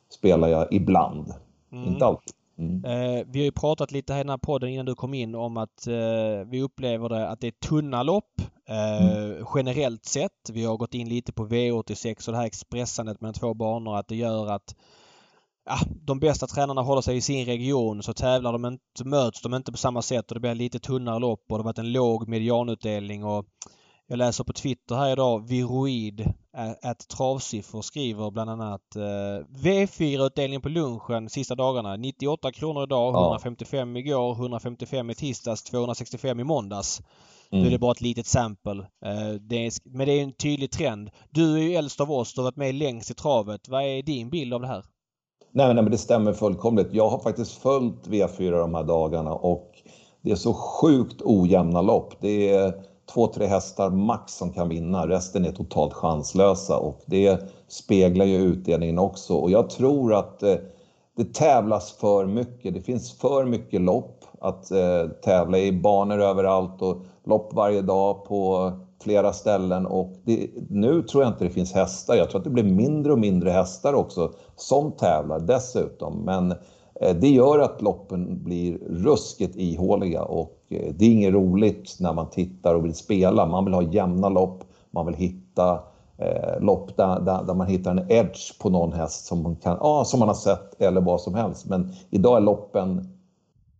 spelar jag ibland. Mm. Inte alltid. Mm. Eh, vi har ju pratat lite här i den här podden innan du kom in om att eh, vi upplever det att det är tunna lopp eh, mm. generellt sett. Vi har gått in lite på V86 och det här expressandet mellan två banor att det gör att ja, de bästa tränarna håller sig i sin region så tävlar de inte, möts de inte på samma sätt och det blir lite tunnare lopp och det har varit en låg medianutdelning och jag läser på Twitter här idag Viroid att travsiffror skriver bland annat eh, V4-utdelningen på lunchen sista dagarna 98 kronor idag, ja. 155 igår, 155 i tisdags, 265 i måndags. Mm. Nu är det bara ett litet sample. Eh, det är, men det är en tydlig trend. Du är ju äldst av oss, du har varit med längst i travet. Vad är din bild av det här? Nej, nej, men det stämmer fullkomligt. Jag har faktiskt följt V4 de här dagarna och det är så sjukt ojämna lopp. Det är två, tre hästar max som kan vinna. Resten är totalt chanslösa och det speglar ju utdelningen också. Och jag tror att eh, det tävlas för mycket. Det finns för mycket lopp att eh, tävla i. Banor överallt och lopp varje dag på flera ställen och det, nu tror jag inte det finns hästar. Jag tror att det blir mindre och mindre hästar också som tävlar dessutom. Men eh, det gör att loppen blir ruskigt ihåliga och eh, det är inget roligt när man tittar och vill spela. Man vill ha jämna lopp, man vill hitta eh, lopp där, där, där, man hittar en edge på någon häst som man, kan, ah, som man har sett eller vad som helst. Men idag är loppen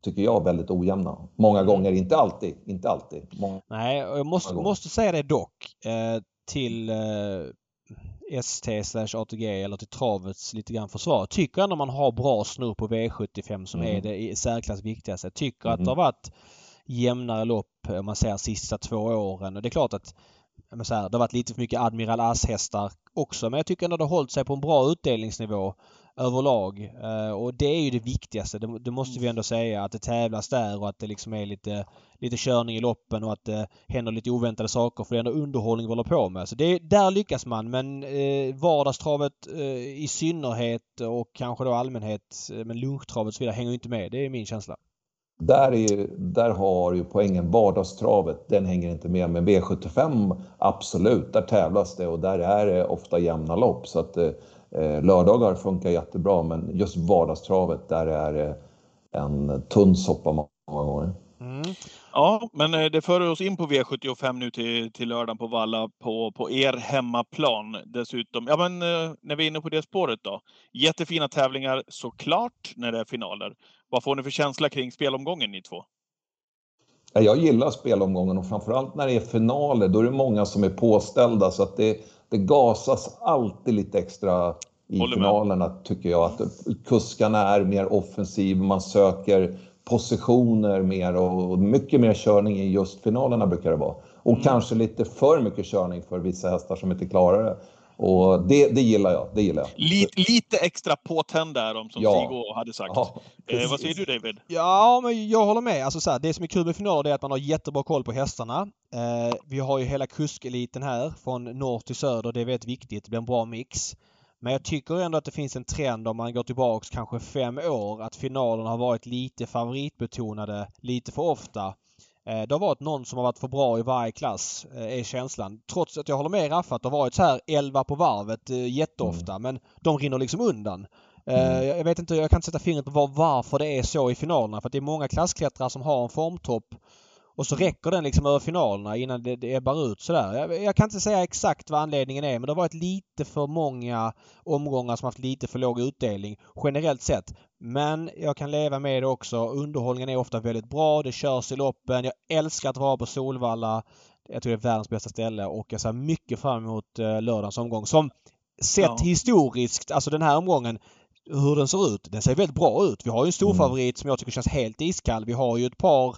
tycker jag, väldigt ojämna. Många mm. gånger, inte alltid. Inte alltid. Många, Nej, jag måste, måste säga det dock eh, till eh, ST slash ATG eller till travets lite grann försvar. Tycker ändå man har bra snurr på V75 som mm. är det i särklass viktigaste. Tycker mm. att det har varit jämnare lopp om man säger sista två åren. Och det är klart att här, det har varit lite för mycket Admiral As-hästar också men jag tycker ändå det har hållit sig på en bra utdelningsnivå överlag. Eh, och det är ju det viktigaste. Det, det, måste vi ändå säga att det tävlas där och att det liksom är lite, lite körning i loppen och att det händer lite oväntade saker för det är ändå underhållning vi håller på med. Så det, där lyckas man men eh, vardagstravet eh, i synnerhet och kanske då allmänhet eh, men lunchtravet och så vidare hänger inte med. Det är min känsla. Där, är, där har ju poängen vardagstravet, den hänger inte med. Men V75 absolut, där tävlas det och där är det ofta jämna lopp. Så att eh, lördagar funkar jättebra men just vardagstravet, där är det en tunn soppa många gånger. Mm. Ja, men eh, det för oss in på V75 nu till, till lördagen på Valla på, på er hemmaplan dessutom. Ja, men eh, när vi är inne på det spåret då. Jättefina tävlingar såklart när det är finaler. Vad får ni för känsla kring spelomgången ni två? Jag gillar spelomgången och framförallt när det är finaler. Då är det många som är påställda så att det, det gasas alltid lite extra i Håller finalerna med. tycker jag. Att kuskarna är mer offensiva, man söker positioner mer och mycket mer körning i just finalerna brukar det vara. Och mm. kanske lite för mycket körning för vissa hästar som inte klarar det. Och det, det gillar jag. Det gillar jag. Lite, lite extra påtänd där om som ja. Sigo hade sagt. Ja, eh, vad säger du David? Ja, men jag håller med. Alltså, så här, det som är kul med finaler är att man har jättebra koll på hästarna. Eh, vi har ju hela kuskeliten här från norr till söder. Det är väldigt viktigt. Det blir en bra mix. Men jag tycker ändå att det finns en trend om man går tillbaks kanske fem år att finalerna har varit lite favoritbetonade lite för ofta. Eh, det har varit någon som har varit för bra i varje klass, eh, är känslan. Trots att jag håller med Raffa att det har varit så här 11 på varvet eh, jätteofta mm. men de rinner liksom undan. Mm. Jag vet inte, jag kan inte sätta fingret på varför det är så i finalerna. För att det är många klassklättrare som har en formtopp och så räcker den liksom över finalerna innan det, det ebbar ut sådär. Jag, jag, kan inte säga exakt vad anledningen är men det har varit lite för många omgångar som haft lite för låg utdelning generellt sett. Men jag kan leva med det också. Underhållningen är ofta väldigt bra. Det körs i loppen. Jag älskar att vara på Solvalla. Jag tror det är världens bästa ställe och jag ser mycket fram emot eh, lördagens omgång. Som sett ja. historiskt, alltså den här omgången, hur den ser ut. Den ser väldigt bra ut. Vi har ju en stor favorit som jag tycker känns helt iskall. Vi har ju ett par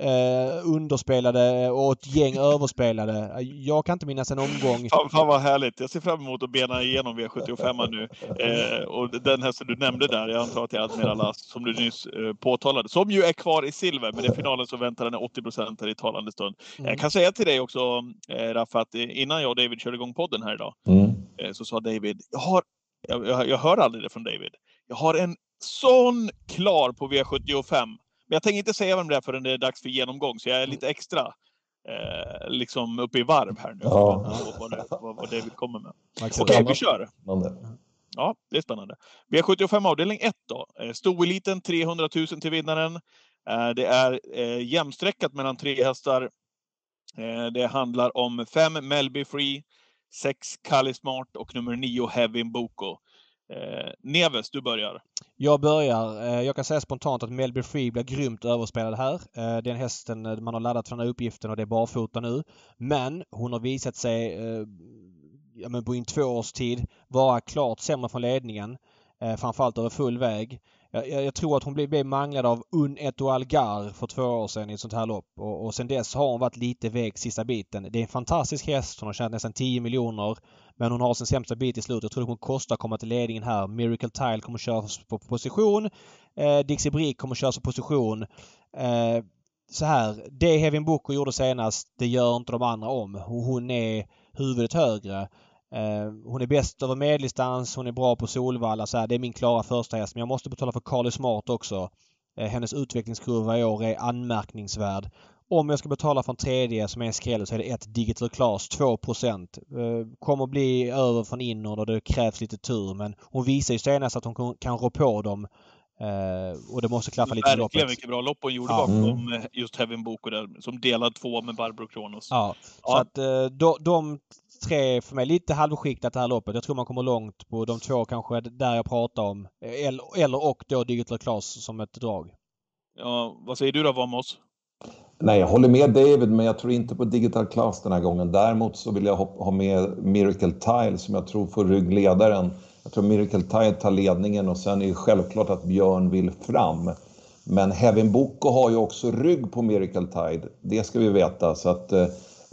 eh, underspelade och ett gäng överspelade. Jag kan inte minnas en omgång. Fan, fan vad härligt. Jag ser fram emot att bena igenom V75 nu. Eh, och den hästen du nämnde där, jag antar att det är Admiral As, som du nyss eh, påtalade, som ju är kvar i silver. Men i finalen så väntar den 80 procent i talande stund. Mm. Jag kan säga till dig också, eh, Raffa, att innan jag och David körde igång podden här idag, mm. eh, så sa David, jag har jag, jag, jag hör aldrig det från David. Jag har en sån klar på V75 men jag tänker inte säga vem det är förrän det är dags för genomgång, så jag är lite extra eh, liksom uppe i varv här nu. Ja. Vad, det, vad, vad David kommer med. Okej, okay, vi kör. Ja, det är spännande. V75 avdelning 1 då. Eh, Stoeliten 300 000 till vinnaren. Eh, det är eh, jämsträckat mellan tre hästar. Det handlar om fem Melby Free, sex Kali Smart och nummer nio Heavy Boko. Eh, Neves, du börjar. Jag börjar. Eh, jag kan säga spontant att Melby Free blir grymt överspelad här. Eh, den hästen eh, man har laddat för den här uppgiften och det är barfota nu. Men hon har visat sig eh, ja, men på in två års tid vara klart sämre från ledningen. Eh, framförallt över full väg. Jag, jag, tror att hon blev, blev manglad av Un Eto Algar för två år sedan i ett sånt här lopp. Och, och sen dess har hon varit lite väg sista biten. Det är en fantastisk häst. Hon har tjänat nästan 10 miljoner. Men hon har sin sämsta bit i slutet. Jag tror det kommer kosta att komma till ledningen här. Miracle Tile kommer köras på position. Eh, Dixie Brick kommer köras på position. Eh, så här, det Hevin Boko gjorde senast, det gör inte de andra om. Hon är huvudet högre. Eh, hon är bäst över medeldistans, hon är bra på Solvalla. Så här, det är min klara första häst. Men jag måste betala för Carly Smart också. Eh, hennes utvecklingskurva i år är anmärkningsvärd. Om jag ska betala från tredje som är en skräll så är det ett Digital Class 2 eh, Kommer bli över från inåt och det krävs lite tur men hon visar ju senast att hon kan rå på dem. Och det måste klaffa lite i loppet. Verkligen vilket bra lopp hon gjorde ja. bakom mm. just Heaven Boko där, som delad två med Barbro Kronos. Ja, ja. så att de, de tre för mig lite halvskiktat det här loppet. Jag tror man kommer långt på de två kanske där jag pratar om. Eller, eller och då Digital Class som ett drag. Ja, vad säger du då Vamos? Nej, jag håller med David, men jag tror inte på Digital Class den här gången. Däremot så vill jag ha med Miracle Tile som jag tror får ryggledaren. Jag tror Miracle Tile tar ledningen och sen är det självklart att Björn vill fram. Men Heaven Boko har ju också rygg på Miracle Tide. Det ska vi veta. Så att, eh,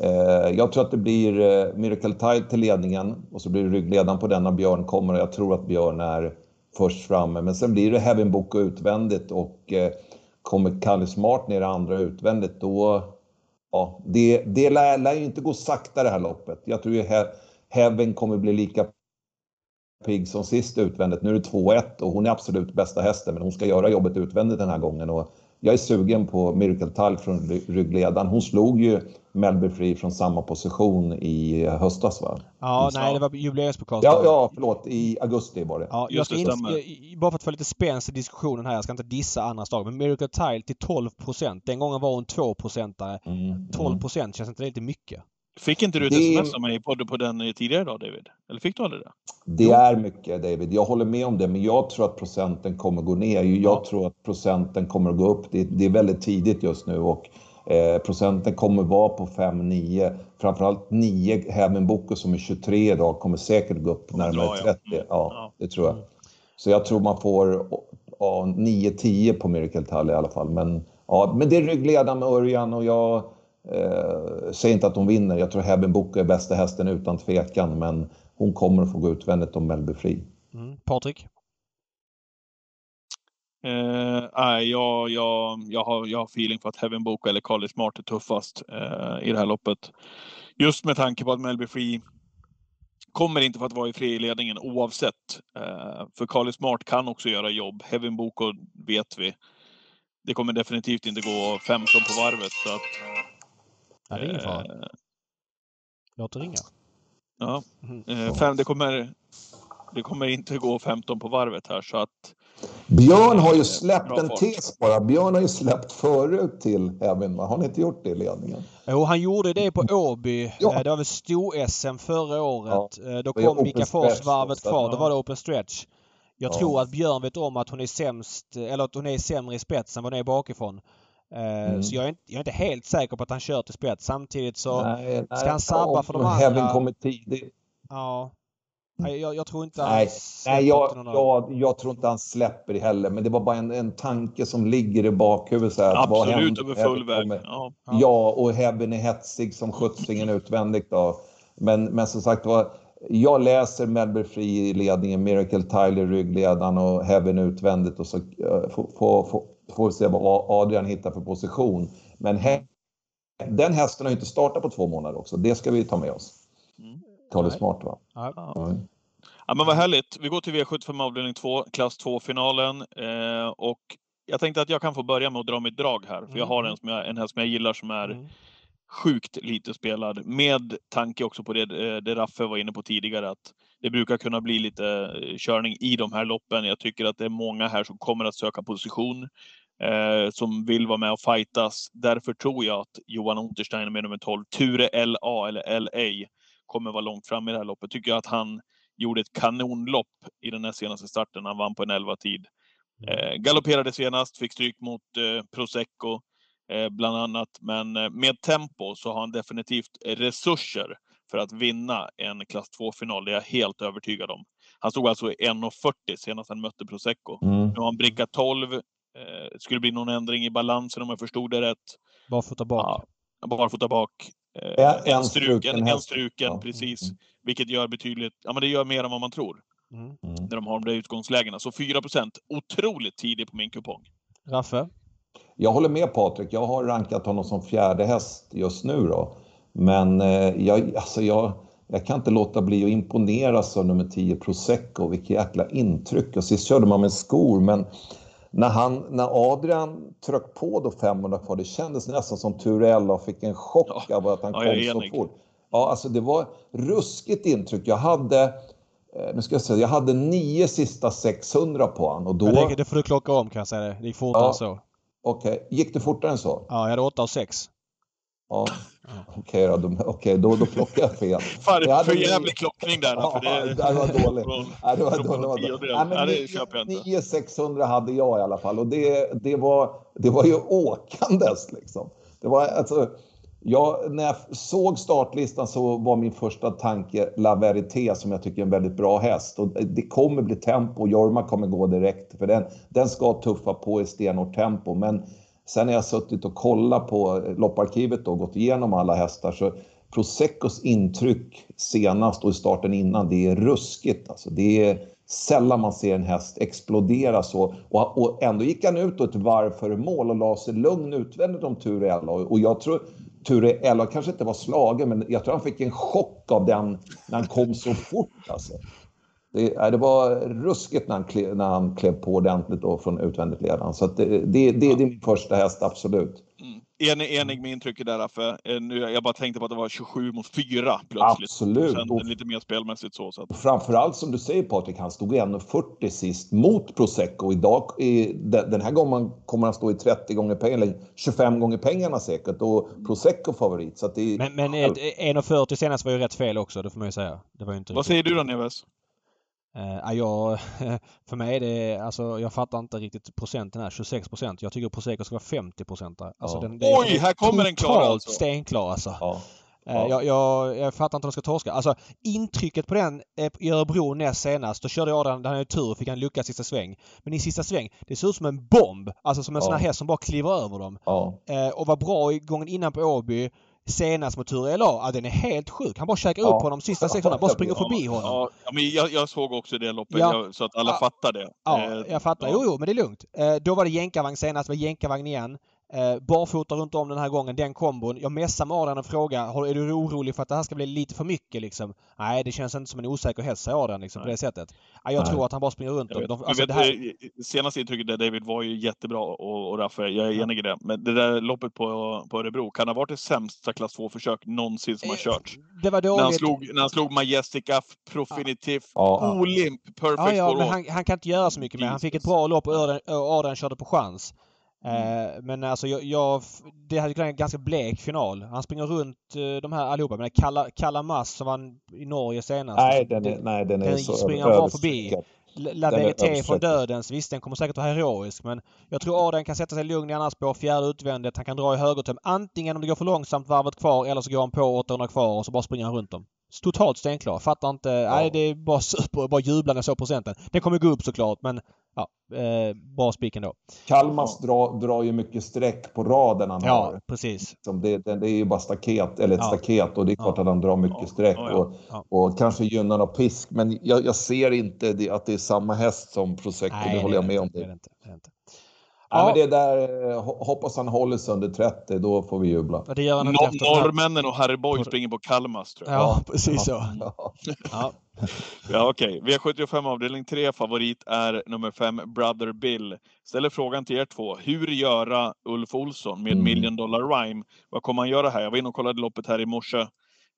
Eh, jag tror att det blir eh, Miracle Tide till ledningen och så blir det ryggledaren på denna Björn kommer och jag tror att Björn är först framme. Men sen blir det Heaven Book utvändigt och eh, kommer Kalle Smart ner andra utvändigt då... Ja, det, det lär, lär ju inte gå sakta det här loppet. Jag tror ju he, Heaven kommer bli lika pigg som sist utvändigt. Nu är det 2-1 och hon är absolut bästa hästen men hon ska göra jobbet utvändigt den här gången. Och jag är sugen på Miracle Tile från ryggledaren. Hon slog ju Melby Free från samma position i höstas va? Ja, nej det var jubileumspokal. Ja, ja, förlåt. I augusti var det. Ja, jag ska inte, bara för att få lite spänst i diskussionen här. Jag ska inte dissa andra slag. Men Miracle Tile till 12% Den gången var hon 2 procentare. Mm, 12 procent, känns inte det lite mycket? Fick inte du ett det... sms av mig på, på den tidigare idag David? Eller fick du aldrig det? Det jo. är mycket David, jag håller med om det, men jag tror att procenten kommer gå ner. Jag ja. tror att procenten kommer att gå upp. Det, det är väldigt tidigt just nu och eh, procenten kommer vara på 5-9. Framförallt 9 Heaven Boko som är 23 idag kommer säkert gå upp närmare 30. Ja, ja, det tror jag. Så jag tror man får ja, 9-10 på Miracle Tally i alla fall. Men, ja, men det är ryggledaren med Örjan och jag Eh, säger inte att hon vinner. Jag tror Hebben Boko är bästa hästen utan tvekan, men hon kommer att få gå utvändigt om Mellby Fri. Mm. Patrik? Eh, nej, jag, jag, jag, har, jag har feeling för att Heaven Boko eller Carly Smart är tuffast eh, i det här loppet. Just med tanke på att Melby Free kommer inte för att vara i friledningen oavsett. Eh, för Carly Smart kan också göra jobb. Heaven Boko vet vi. Det kommer definitivt inte gå 15 på varvet. Så att, Ja, det är ingen fara. Eh, Låt det ringa. Ja, mm. Eh, fem, det, kommer, det kommer inte gå 15 på varvet här så att... Björn har ju eh, släppt en tes bara. Björn har ju släppt förut till Heaven. Har ni inte gjort det i ledningen? Jo, han gjorde det på Åby. Ja. Det var väl stor-SM förra året. Ja. Då kom Mika Fors varvet kvar. Då var det open stretch. Jag ja. tror att Björn vet om att hon är sämst, eller att hon är sämre i spetsen än vad hon är bakifrån. Eh, mm. Så jag är, inte, jag är, inte, helt säker på att han kör till spets. Samtidigt så nej, ska han sabba för de andra. Heaven kommer tidigt. Ja. Nej, jag, jag, tror inte han Nej, nej jag, jag, jag, tror inte han släpper det heller. Men det var bara en, en tanke som ligger i bakhuvudet. Så här, Absolut, över full väg. Ja. ja, och Heaven är hetsig som sjuttsingen utvändigt. Då. Men, men som sagt var, jag läser Melbourne Free i ledningen, Miracle Tyler ryggledaren och Heaven utvändigt och så uh, får, vi se vad Adrian hittar för position. Men he den hästen har inte startat på två månader också. Det ska vi ta med oss. Mm. Ta det smart va? Ja. ja. men vad härligt. Vi går till V75 avdelning 2, klass 2-finalen. Eh, och jag tänkte att jag kan få börja med att dra mitt drag här. För jag har en, som jag, en häst som jag gillar som är mm. sjukt lite spelad. Med tanke också på det, eh, det Raffe var inne på tidigare. att det brukar kunna bli lite eh, körning i de här loppen. Jag tycker att det är många här som kommer att söka position eh, som vill vara med och fightas. Därför tror jag att Johan Untersteiner med nummer 12, Ture LA eller LA, kommer vara långt fram i det här loppet. Tycker jag att han gjorde ett kanonlopp i den här senaste starten. Han vann på en 11 tid. Mm. Eh, galopperade senast, fick stryk mot eh, Prosecco eh, bland annat. Men eh, med tempo så har han definitivt resurser för att vinna en klass 2-final. Det är jag helt övertygad om. Han stod alltså i 1.40 senast han mötte Prosecco. Mm. Nu har han bricka 12, Eh, skulle bli någon ändring i balansen om jag förstod det rätt. Barfota bak. Ja, barfota bak. Eh, en, struken, en struken, ja. precis. Mm. Vilket gör betydligt, ja men det gör mer än vad man tror. Mm. mm. När de har de där utgångslägena. Så 4% otroligt tidigt på min kupong. Raffe? Jag håller med Patrik. Jag har rankat honom som fjärde häst just nu då. Men eh, jag, alltså jag, jag kan inte låta bli att imponeras av nummer 10 Prosecco. Vilket jäkla intryck. Och sist körde man med skor, men när, han, när Adrian tryckte på då 500 kvar, det kändes nästan som Turella fick en chock ja. av att han ja, kom så fort. Ja, alltså det var ruskigt intryck. Jag hade, eh, nu ska jag säga, jag hade nio sista 600 på honom. Och då... det, det får du klocka om kan jag säga. Det gick fortare ja. än så. Okej, okay. gick det fortare än så? Ja, jag hade 8 och 6. Ja, okej okay då, okay, då, då plockade jag fel. Fan, jag för jävlig klockning där. Ja, det, det var dåligt. ja, det var dåligt. Ja, men det jag inte. 9600 hade jag i alla fall och det, det, var, det var ju åkandes liksom. Det var alltså, jag, när jag såg startlistan så var min första tanke La Verité som jag tycker är en väldigt bra häst. Och det kommer bli tempo, Jorma kommer gå direkt för den, den ska tuffa på i stenhårt tempo. Men Sen när jag suttit och kollat på eh, lopparkivet och gått igenom alla hästar så Proseccos intryck senast och i starten innan, det är ruskigt. Alltså det är sällan man ser en häst explodera så. Och, och ändå gick han ut ett varv före mål och la sig lugn utvändigt om Ture Ella. Och jag tror Ture Ella kanske inte var slagen, men jag tror han fick en chock av den när han kom så fort. Alltså. Det, det var ruskigt när han, klev, när han klev på ordentligt då från utvändigt ledaren. Så det, det, det, det är min första häst, absolut. Mm. Enig, enig med intrycket där, för eh, nu, jag bara tänkte på att det var 27 mot 4 plötsligt. Absolut. Och sen lite mer spelmässigt så. så att... Framförallt som du säger Patrik, han stod i 1,40 sist mot Prosecco. Idag, i, den här gången kommer han stå i 30 gånger pengarna, eller 25 gånger pengarna säkert. Och Prosecco favorit. Så det, men men 1,40 senast var ju rätt fel också, det får man ju säga. Det var inte Vad säger du då Neves? Uh, jag, för mig är det, alltså jag fattar inte riktigt procenten här. 26 procent. Jag tycker Prosecco ska vara 50 procent. Alltså, ja. Oj, här kommer den klar alltså! stenklar alltså. Ja. Uh, jag, jag, jag, fattar inte om de ska torska. Alltså intrycket på den i Örebro näst senast, då körde Adrian, han hade tur och fick en lucka sista sväng. Men i sista sväng, det ser ut som en bomb. Alltså som en ja. sån här häst som bara kliver över dem. Ja. Uh, och var bra i gången innan på Åby senast mot Ture LA, ja, den är helt sjuk. Han bara käkar ja. upp honom sista 600, bara springer förbi honom. Ja, men jag, jag såg också det loppet, ja. så att alla ja. fattar det. Ja, eh, jag fattar. Jo, jo, men det är lugnt. Eh, då var det jänkarvagn senast, det var jänkarvagn igen. Eh, barfota runt om den här gången, den kombon. Jag messar med Adrian och frågar, är du orolig för att det här ska bli lite för mycket liksom? Nej, det känns inte som en osäker häst, säger Adrian liksom, på det sättet. Ja, jag Nej. tror att han bara springer runt dem. De, alltså, vet, här... Senaste intrycket där David var ju jättebra och, och Raffe, jag är enig i det. Men det där loppet på, på Örebro, kan ha varit det sämsta klass 2-försök någonsin som har eh, körts. Det var dåligt. När han slog, när han slog Majestic F, Profinitiv, ja. Olimp, Perfect ja, ja, men han, han, kan inte göra så mycket mer. Han fick ett bra lopp och Adrian, Adrian körde på chans. Mm. Eh, men alltså jag, jag, det hade kunnat en ganska blek final. Han springer runt eh, de här allihopa. Men Kalla, Kalla som vann i Norge senast. Nej, den är, nej, den är den så springer han bara förbi. La Verité från Dödens, visst den kommer säkert vara heroisk men jag tror Adrian kan sätta sig lugn i andra spår, fjärde utvändigt. Han kan dra i högertöm. Antingen om det går för långsamt varvet kvar eller så går han på 800 kvar och så bara springer han runt dem. Totalt stenklar. Fattar inte. Ja. Nej, det är bara super. Bara jag såg procenten. Den kommer gå upp såklart men ja, eh, bra ändå. Kalmas ja. drar, drar ju mycket streck på raden han ja, har. precis. Som det, det, det är ju bara staket, eller ett ja. staket och det är klart att han drar mycket streck och, och kanske gynnar av pisk. Men jag, jag ser inte det, att det är samma häst som Prosecco, Nej, det håller jag med om. Det. Det inte, det inte. Ja. men det där, eh, hoppas han håller sig under 30, då får vi jubla. Det gör han Nor Norrmännen och Harry Boy springer på Kalmas tror jag. Ja, precis så. Ja, ja. ja okej. Okay. V75 avdelning 3, favorit är nummer 5, Brother Bill. Ställer frågan till er två. Hur göra Ulf Olsson med mm. Million Dollar Rhyme? Vad kommer han göra här? Jag var inne och kollade loppet här i morse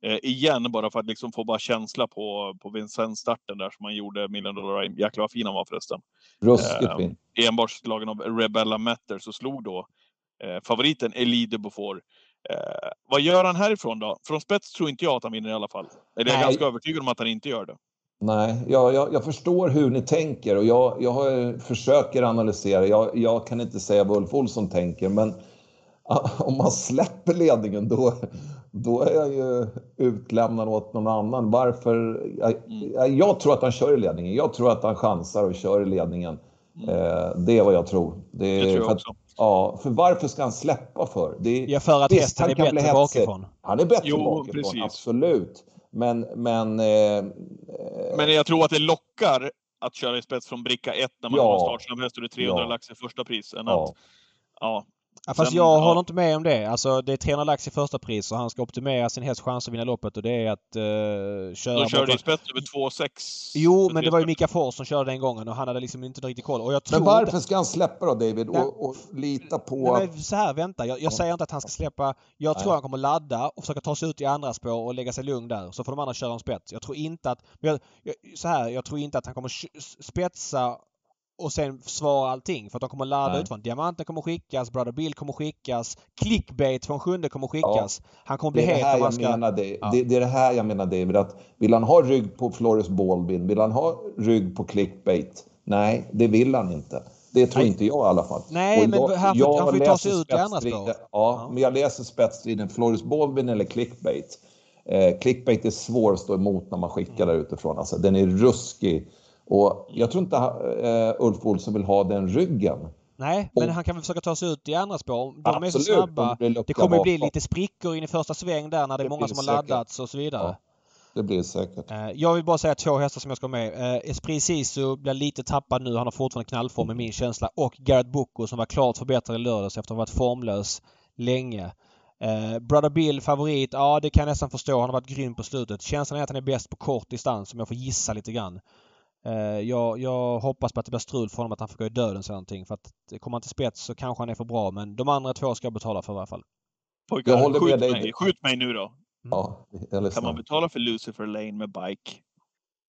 eh, igen bara för att liksom få bara känsla på, på Vincennes-starten där som han gjorde Million Dollar Rhyme. Jäklar vad fin han var förresten. Ruskigt eh, fin. Enbart slagen av Rebella Metter så slog då eh, favoriten de Beaufort. Eh, vad gör han härifrån då? Från spets tror inte jag att han vinner i alla fall. Eller jag är ganska övertygad om att han inte gör det. Nej, jag, jag, jag, förstår hur ni tänker och jag, jag har, försöker analysera. Jag, jag, kan inte säga vad Ulf Olsson tänker, men om man släpper ledningen då, då är jag ju utlämnad åt någon annan. Varför? Jag, mm. jag, tror att han kör i ledningen. Jag tror att han chansar och kör i ledningen. Mm. Eh, det är vad jag tror. Det, det tror jag också. ja, för varför ska han släppa för? Det, ja, för att visst, hästen är bättre bakifrån. Han är bättre jo, bakifrån, precis. absolut. Men, men... Eh, men jag tror att det lockar att köra i spets från bricka 1 när man ja, har startsnabb häst och det är 300 ja. lax i första pris. Än ja. att, ja, Ja, fast Sen, jag håller inte med om det. Alltså det är 300 lax i första pris och han ska optimera sin hästs chans att vinna loppet och det är att uh, köra... Då körde ju spets över 2,6. Jo, men det var ju Mika Fors som körde den gången och han hade liksom inte riktigt koll. Och jag tror men varför ska han släppa då David och, och lita på... Nej, men så här, vänta. Jag, jag säger inte att han ska släppa. Jag tror han kommer ladda och försöka ta sig ut i andra spår och lägga sig lugn där. Så får de andra köra en spets. Jag tror inte att... Jag, jag, så här, jag tror inte att han kommer spetsa och sen svara allting. För att de kommer ladda ut från Diamanten kommer skickas, Brother Bill kommer skickas, Clickbait från sjunde kommer skickas. Ja. Han kommer bli het det, här ska... menar, det, ja. det, det, är det här jag menar David, att vill han ha rygg på Flores Baldwin, vill han ha rygg på Clickbait? Nej, det vill han inte. Det tror Nej. inte jag i alla fall. Nej, jag, men här får, han får ju ta sig ut i andra spår. Ja, ja, men jag läser spetsstriden Flores Baldwin eller Clickbait. Eh, clickbait är svår att stå emot när man skickar där utifrån. Alltså, den är ruskig. Och jag tror inte uh, Ulf Olsson vill ha den ryggen. Nej, men och, han kan väl försöka ta sig ut i andra spår. De absolut, är så snabba. De det kommer bli lite sprickor in i första sväng där när det är många som har laddats och så vidare. det blir det säkert. Eh, jag vill bara säga två hästar som jag ska ha med. Eh, Esprit Sisu blir lite tappad nu. Han har fortfarande knallform i min känsla. Och Garrett Boko som var klart förbättrad i lördags efter att ha varit formlös länge. Eh, Brother Bill favorit, ja det kan jag nästan förstå. Han har varit grym på slutet. Känslan är att han är bäst på kort distans om jag får gissa lite grann. Eh, jag, jag, hoppas på att det blir strul för honom att han får gå i dödens eller någonting. För att kommer han till spets så kanske han är för bra men de andra två ska jag betala för i alla fall. Pojkar, skjut mig. skjut mig nu då. Ja, kan man betala för Lucifer Lane med bike?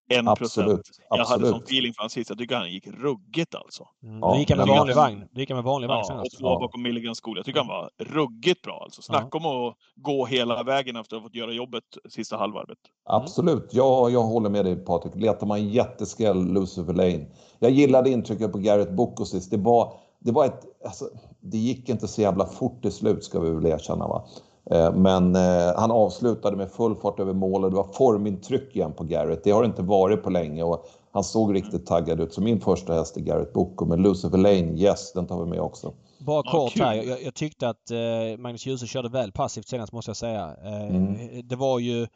En procent. Jag hade sån feeling för hans sist. Jag tycker han gick ruggigt alltså. Mm. Ja, gick han med vanlig vagn. Då gick han med vanlig vagn ja, och två ja. bakom Milligan skol. Jag tycker han var ruggigt bra alltså. Snacka ja. om att gå hela vägen efter att ha fått göra jobbet sista halvvarvet. Absolut. Ja, jag håller med dig Patrik. Letar man jätteskräll Lucifer Lane. Jag gillade intrycket på Garrett Boko sist. Det var, det var ett... Alltså, det gick inte så jävla fort i slut ska vi väl erkänna va. Eh, men eh, han avslutade med full fart över mål och det var formintryck igen på Garrett. Det har det inte varit på länge och han såg riktigt taggad ut. Så min första häst är Garrett Boko, men Lucifer Lane, yes, den tar vi med också. Bara kort här. Jag, jag tyckte att eh, Magnus Djuse körde väl passivt senast måste jag säga. Mm. Det var ju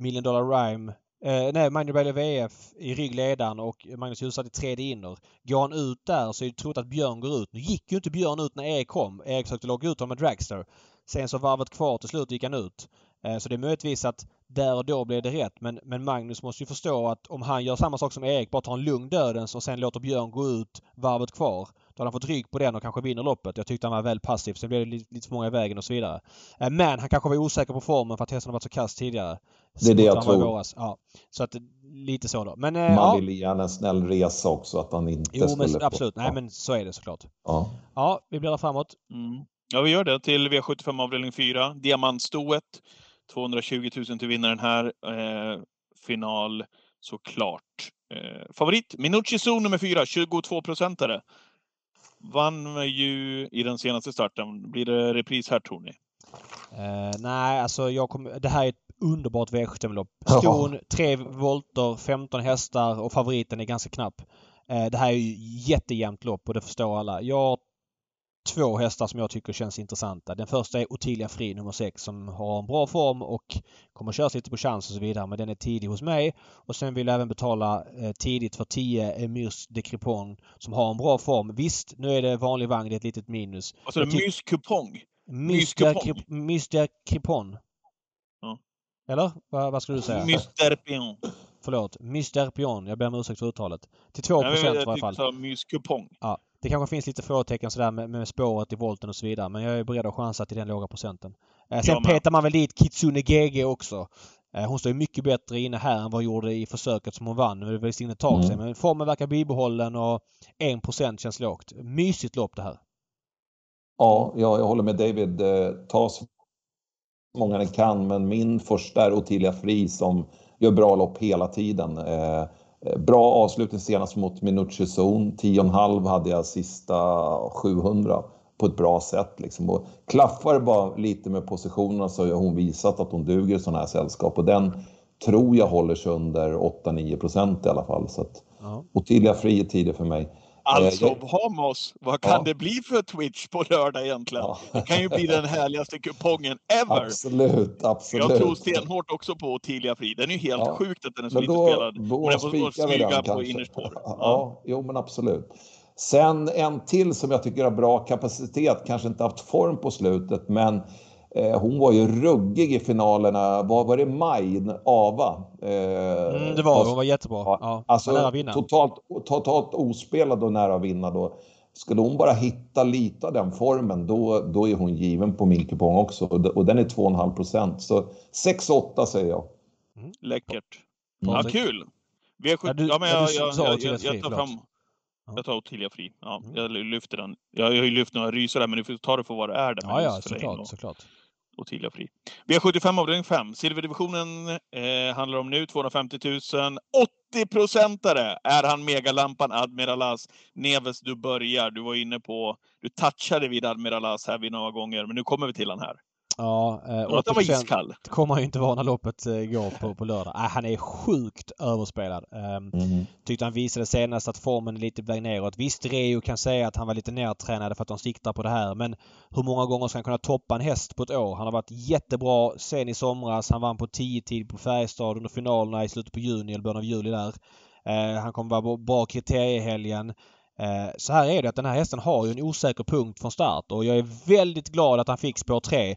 Million Dollar Rhyme Eh, nej, Magnus Berglöf VF i ryggledaren och Magnus Djuse i tredje inner. Går han ut där så är det troligt att Björn går ut. Nu gick ju inte Björn ut när Erik kom. Erik försökte locka ut honom med Dragster. Sen så varvet kvar till slut gick han ut. Eh, så det är möjligtvis att där och då blev det rätt. Men, men Magnus måste ju förstå att om han gör samma sak som Erik, bara tar en lugn dödens och sen låter Björn gå ut varvet kvar. Då hade han fått rygg på den och kanske vinner loppet. Jag tyckte han var väl passiv. Sen blev det lite, lite för många i vägen och så vidare. Eh, men han kanske var osäker på formen för att hästen har varit så kass tidigare. Det är det jag tror. Ja. Så att lite så då. Men, eh, Man vill gärna en snäll resa också att han inte jo, skulle... Men, absolut. På. Nej men så är det såklart. Ja. Ja, vi bläddrar framåt. Mm. Ja, vi gör det till V75 avdelning 4. Diamantstoet. 220 000 till vinnaren här. Eh, final såklart. Eh, favorit Minucci Zon nummer 4, 22 procentare. Vann ju i den senaste starten. Blir det repris här tror ni? Eh, nej, alltså jag kommer, det här är ett underbart V75-lopp. Ston, 3 volter, 15 hästar och favoriten är ganska knapp. Eh, det här är ju jättejämnt lopp och det förstår alla. Jag två hästar som jag tycker känns intressanta. Den första är Ottilia Fri nummer 6 som har en bra form och kommer köras lite på chans och så vidare. Men den är tidig hos mig. Och sen vill jag även betala eh, tidigt för 10 Emirs de Cripon som har en bra form. Visst, nu är det vanlig vagn, det är ett litet minus. Alltså Mys Kupong? Mys de Cripon. Ja. Eller? Vad, vad skulle du säga? Mr Pion. Förlåt. Mr Pion. Jag ber om ursäkt för uttalet. Till 2 procent i alla fall. Jag Mys Kupong. Ja. Det kanske finns lite frågetecken sådär med, med spåret i volten och så vidare. Men jag är beredd att chansa till den låga procenten. Eh, sen ja, petar man väl dit Kitsune GG också. Eh, hon står ju mycket bättre inne här än vad hon gjorde i försöket som hon vann. Nu är det visst ett tag sedan. Mm. Men formen verkar bibehållen och 1% känns lågt. Mysigt lopp det här. Ja, jag, jag håller med David. Eh, ta så många ni kan, men min första är Ottilia Fri som gör bra lopp hela tiden. Eh, bra avslutning senast mot Minucci Zon. 10,5 hade jag sista 700 på ett bra sätt. Liksom. Och klaffar bara lite med positionerna så har hon visat att hon duger i sådana här sällskap. Och den tror jag håller sig under 8-9 procent i alla fall. Så att, ja. Ottilia Fri är tidig för mig. Alltså eh, Vamos, vad kan ja. det bli för Twitch på lördag egentligen? Ja. Det kan ju bli den härligaste kupongen ever! Absolut, absolut. Jag tror stenhårt också på Ottilia Fri. Den är ju helt ja. sjukt att den är så lite spelad. Då den får smyga den, på innerspår. Ja. ja, jo men absolut. Sen en till som jag tycker har bra kapacitet, kanske inte haft form på slutet, men Eh, hon var ju ruggig i finalerna. Vad var det? Maj? Ava? Eh, mm, det var hon. var jättebra. Ja, alltså, nära vinna. Totalt, totalt ospelad och nära att vinna då. Skulle hon bara hitta lite av den formen, då, då är hon given på min kupong också. Och den är 2,5 procent. Så 6-8 säger jag. Mm. Läckert. Mm. Ja, kul! V7... Ja, du, ja, men jag, jag, jag, jag, jag tar fram... Jag tar Ottilia Fri. Ja, mm. Jag lyfter den. Jag har ju lyft några rysare, men du får ta det för vad det är. Där ja, ja, såklart. såklart. Ottilia Fri. V75 avdelning 5. Silverdivisionen eh, handlar om nu 250 000. 80-procentare är han megalampan Admiralas. Neves, du börjar. Du var inne på... Du touchade vid Admiralas här vid några gånger, men nu kommer vi till han här. Ja, eh, och var iskall. Det kommer han ju inte vara när loppet eh, går på, på lördag. Äh, han är sjukt överspelad. Um, mm. Tyckte han visade senast att formen är lite väg neråt. Visst, Reo kan säga att han var lite nedtränad för att de siktar på det här. Men hur många gånger ska han kunna toppa en häst på ett år? Han har varit jättebra sen i somras. Han vann på 10 tid på Färjestad under finalerna i slutet på juni eller början av juli där. Uh, han kommer vara bra kriteriehelgen. Eh, så här är det att den här hästen har ju en osäker punkt från start och jag är väldigt glad att han fick spår 3.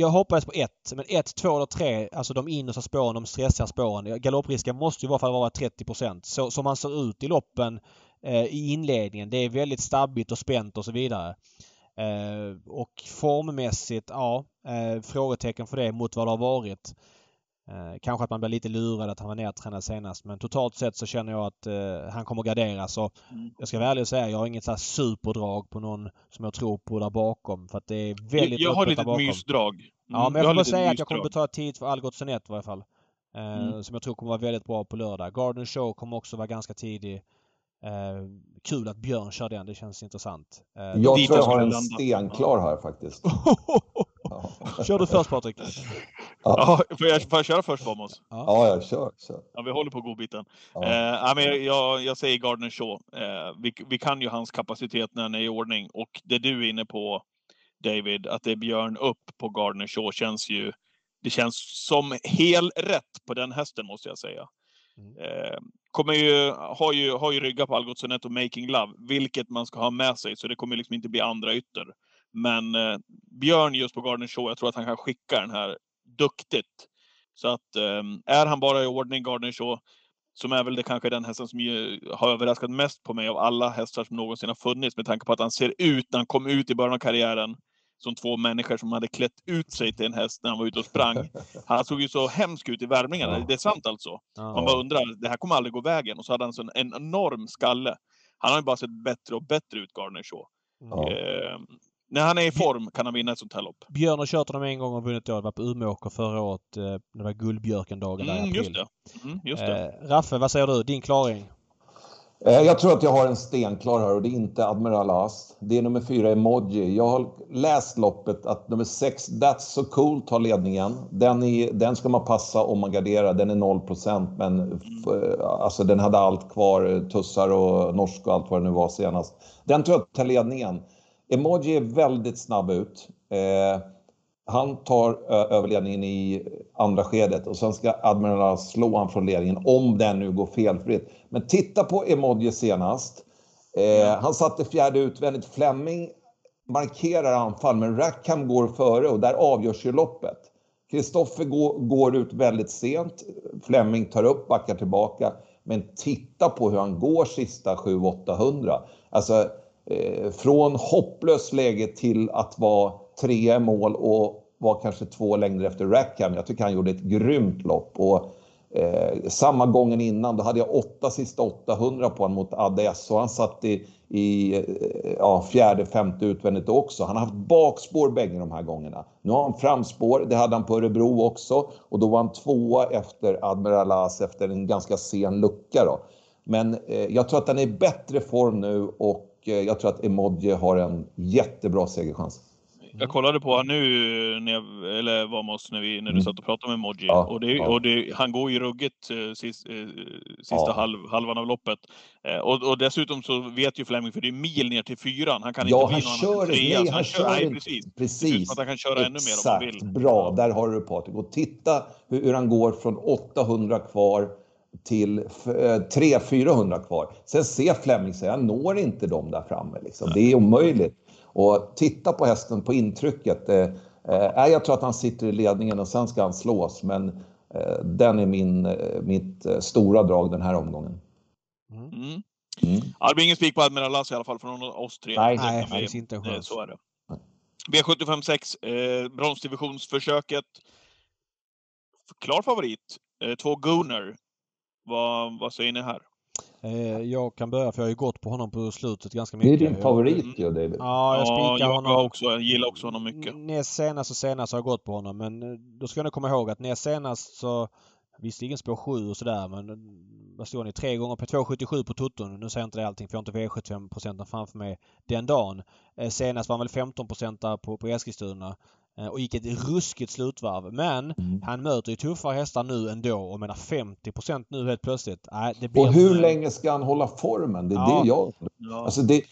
Jag hoppades på ett, men 1, 2 eller tre, alltså de innersta spåren, de stressiga spåren. Galopprisken måste ju i varje fall vara 30 Så som han ser ut i loppen eh, i inledningen. Det är väldigt stabbigt och spänt och så vidare. Eh, och formmässigt, ja, eh, frågetecken för det mot vad det har varit. Eh, kanske att man blir lite lurad att han var nedtränad senast men totalt sett så känner jag att eh, han kommer garderas. Och mm. Jag ska vara ärlig och säga jag har inget så superdrag på någon som jag tror på där bakom. För att det är väldigt Jag, jag har lite mysdrag. Mm, ja men jag, jag får säga att jag kommer betala tid för Algotsson 1 i varje fall. Eh, mm. Som jag tror kommer vara väldigt bra på lördag. Garden Show kommer också vara ganska tidig. Eh, kul att Björn kör den, det känns intressant. Eh, jag tror jag har en stenklar här faktiskt. Kör du först Patrik. Ja. får, jag, får jag köra först Vamos? Ja, jag kör, kör. Ja, vi håller på godbiten. Ja. Eh, men jag, jag säger Gardner Shaw. Eh, vi, vi kan ju hans kapacitet när han är i ordning och det du är inne på David, att det är Björn upp på Gardner Shaw känns ju det känns som hel rätt på den hästen måste jag säga. Mm. Eh, kommer ju, har, ju, har ju ryggat på Algotsson och Making Love, vilket man ska ha med sig, så det kommer liksom inte bli andra ytter. Men eh, Björn just på Garden Show, jag tror att han kan skicka den här duktigt. Så att eh, är han bara i ordning, Garden Show, som är väl det kanske den hästen som ju har överraskat mest på mig av alla hästar som någonsin har funnits med tanke på att han ser ut när han kom ut i början av karriären som två människor som hade klätt ut sig till en häst när han var ute och sprang. Han såg ju så hemsk ut i värmningarna. Det är sant alltså. Man bara undrar, det här kommer aldrig gå vägen. Och så hade han så en, en enorm skalle. Han har ju bara sett bättre och bättre ut, Garner Shaw. Ja. Eh, när han är i form kan han vinna ett sånt här lopp. Björn har kört honom en gång och vunnit då. Det var på Umeåker förra året. Eh, det var Guldbjörkendagen mm, där i Just det. Mm, just det. Eh, Raffe, vad säger du? Din klaring? Eh, jag tror att jag har en stenklar här och det är inte Admiral As. Det är nummer fyra Emoji. Jag har läst loppet att nummer sex That's So Cool tar ledningen. Den, är, den ska man passa om man garderar. Den är 0% men alltså, den hade allt kvar. Tussar och norsk och allt vad det nu var senast. Den tror jag tar ledningen. Emoji är väldigt snabb ut. Eh, han tar överledningen i andra skedet och sen ska Admiral slå han från ledningen om den nu går felfritt. Men titta på Emoji senast. Eh, han satte fjärde utvändigt. Fleming markerar anfall men Rackham går före och där avgörs ju loppet. Kristoffer går, går, ut väldigt sent. Fleming tar upp, backar tillbaka. Men titta på hur han går sista 700-800. Alltså, eh, Eh, från hopplöst läge till att vara trea i mål och var kanske två längder efter Rackham. Jag tycker han gjorde ett grymt lopp. Och, eh, samma gången innan, då hade jag åtta sista 800 på honom mot ADS och han satt i, i eh, ja, fjärde, femte utvändigt också. Han har haft bakspår bägge de här gångerna. Nu har han framspår, det hade han på Örebro också och då var han tvåa efter Admiral As efter en ganska sen lucka. Då. Men eh, jag tror att han är i bättre form nu och jag tror att Emoji har en jättebra segerchans. Jag kollade på honom nu, när jag, eller var oss när, vi, när du mm. satt och pratade med Emoji. Ja, och, det, ja. och det, han går ju ruggigt eh, sist, eh, sista ja. halv, halvan av loppet. Eh, och, och, dessutom så vet ju Fleming, för det är mil ner till fyran. Han kan ja, inte bli någon annan trea. Nej, han kör, nej, precis. precis. Han kan köra Exakt. ännu mer om han vill. Bra, där har du Patrik. Och titta hur, hur han går från 800 kvar till 300-400 eh, kvar. Sen ser Fleming sig, jag når inte dem där framme. Liksom. Det är omöjligt. Och titta på hästen på intrycket. Eh, eh, jag tror att han sitter i ledningen och sen ska han slås, men eh, den är min, eh, mitt stora drag den här omgången. Mm. Mm. Mm. det blir ingen spik på Admiral Lass i alla fall från oss tre. Nej, nej det finns inte en chans. Så är det. V756, eh, bronsdivisionsförsöket. Klar favorit. Eh, två Gunner. Vad, vad säger ni här? Eh, jag kan börja för jag har ju gått på honom på slutet ganska mycket. Det är din favorit ju mm. David. Ja, jag spikar ja, honom. Också. Jag gillar också honom mycket. Näst senast och senast har jag gått på honom men eh, då ska ni komma ihåg att näst senast så Visserligen spår 7 och sådär men eh, vad står ni? Tre gånger på 2,77 på tutton. Nu säger jag inte det allting för jag har inte V75 procenten framför mig den dagen. senast var han väl 15 procent på, på Eskilstuna. Eh, och gick ett ruskigt slutvarv. Men mm. han möter ju tuffare hästar nu ändå och menar 50 nu helt plötsligt. Nej, det blir och hur en... länge ska han hålla formen? Det är ja. det jag... Ja. Alltså det,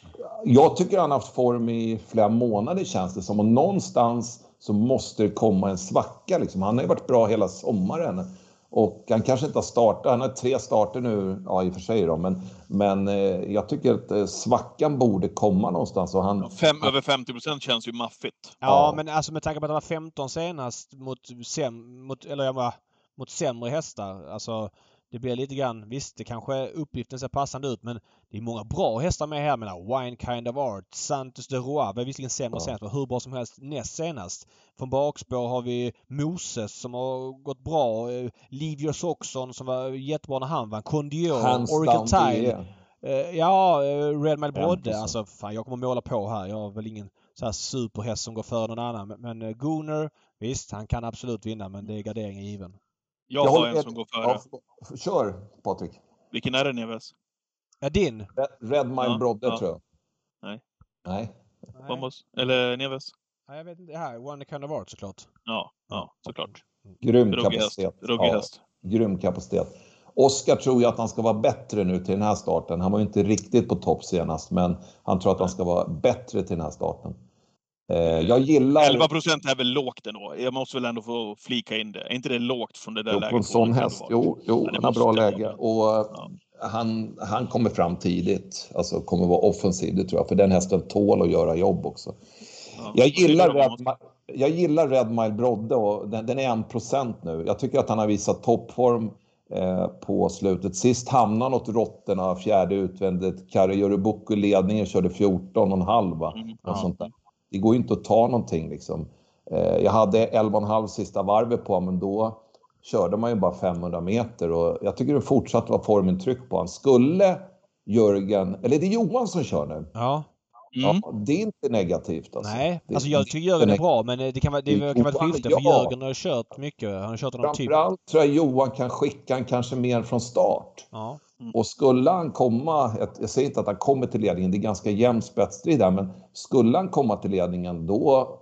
jag tycker han har haft form i flera månader känns det som och någonstans så måste det komma en svacka. Liksom. Han har ju varit bra hela sommaren. Och han kanske inte har startat, han har tre starter nu, ja i och för sig då, men, men eh, jag tycker att eh, svackan borde komma någonstans. Och han, Fem, över 50 procent känns ju maffigt. Ja, ja, men alltså med tanke på att han var 15 senast mot, sem, mot, eller jag bara, mot sämre hästar. Alltså det blir lite grann, visst det kanske uppgiften ser passande ut men det är många bra hästar med här. menar, Wine Kind of Art, Santos de Roa var visserligen sämre ja. senast men hur bra som helst näst senast. Från bakspår har vi Moses som har gått bra. Eh, Livius Oxon som var jättebra när han vann. Condior, Oracle Tile. Uh, ja, uh, Red Mile Brodde. Alltså fan jag kommer måla på här. Jag har väl ingen så här superhäst som går före någon annan. Men, men Gunnar, visst han kan absolut vinna men det är gardering given. Jag, jag har en som går före. Ja, kör Patrik. Vilken är det Neves? Ja, din. Red, Red Mile ja, Brodde ja. tror jag. Nej. Nej. Vamos. Eller Neves? Nej, jag vet inte. Det här, One Kind of Art såklart. Ja, ja såklart. Grym kapacitet. Ruggig häst. Ja, grym kapacitet. Oskar tror ju att han ska vara bättre nu till den här starten. Han var ju inte riktigt på topp senast, men han tror att han ska vara bättre till den här starten. Eh, jag gillar... 11 procent är väl lågt ändå. Jag måste väl ändå få flika in det. Är inte det lågt från det där jo, läget? På en sån häst. Jo, jo han har bra läge. Och ja. han, han kommer fram tidigt. Alltså kommer vara offensiv, det tror jag. För den hästen tål att göra jobb också. Ja, jag, gillar Red, jag gillar Red Mile Brodde och den, den är 1 procent nu. Jag tycker att han har visat toppform eh, på slutet. Sist hamnade han åt råttorna, fjärde utvändigt. Kari Jörubuku ledningen körde 14,5 mm, och sånt där det går ju inte att ta någonting liksom. Eh, jag hade 11,5 sista varvet på men då körde man ju bara 500 meter och jag tycker det fortsatt var formintryck på honom. Skulle Jörgen, eller det är Johan som kör nu. Ja. Mm. Ja, det är inte negativt alltså. Nej, alltså jag tycker Jörgen är bra men det kan vara, det kan vara ett skifte för Jörgen har kört mycket. Han har kört honom typ... Framförallt tror jag Johan kan skicka han kanske mer från start. Ja. Mm. Och skulle han komma, jag säger inte att han kommer till ledningen, det är ganska jämn spetsstrid där, men skulle han komma till ledningen då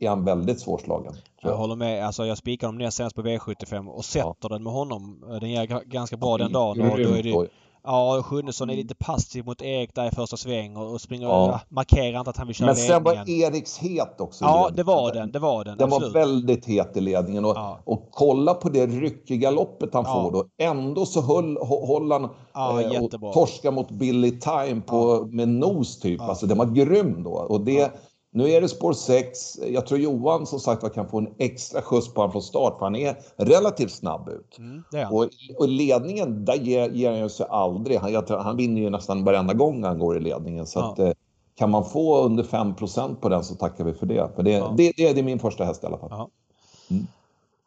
är han väldigt svårslagen. Jag. jag håller med. Alltså jag spikar honom ner senast på V75 och sätter ja. den med honom. Den ger ganska bra den dagen. Och då är det, Ja, Sjunnesson är lite passiv mot Erik där i första sväng och, springer ja. och markerar inte att han vill köra Men sen ledningen. var Eriks het också. Ja, det var den. Det var den. Den absolut. var väldigt het i ledningen och, ja. och kolla på det ryckiga loppet han ja. får då. Ändå så höll, höll han ja, eh, och torska mot Billy Time på, med nos typ. Alltså den var grym då. Och det, nu är det spår 6. Jag tror Johan som sagt kan få en extra skjuts på honom från start för han är relativt snabb ut. Mm, och, och, ledningen, där ger, ger han ju sig aldrig. Han, jag, han vinner ju nästan varenda gång han går i ledningen. Så ja. att, eh, kan man få under 5% på den så tackar vi för det. För det, ja. det, det, det, är min första häst i alla fall. Ja. Mm.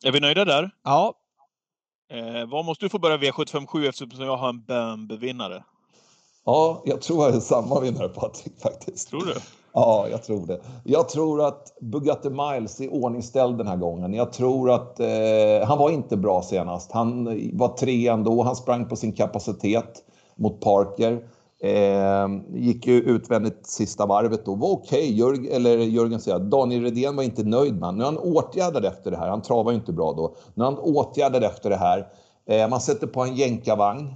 Är vi nöjda där? Ja. Eh, vad måste du få börja V757 eftersom jag har en Bambi-vinnare? Ja, jag tror jag är samma vinnare Patrik faktiskt. Tror du? Ja, jag tror det. Jag tror att Bugatti Miles är ordningställd den här gången. Jag tror att eh, han var inte bra senast. Han eh, var tre ändå. Han sprang på sin kapacitet mot Parker. Eh, gick ju utvändigt sista varvet då. Var okej. Okay. Jörg, eller Jörgen säger Daniel Redén var inte nöjd med Nu är han åtgärdad efter det här. Han travar ju inte bra då. Nu är han åtgärdad efter det här. Eh, man sätter på en jänkarvagn.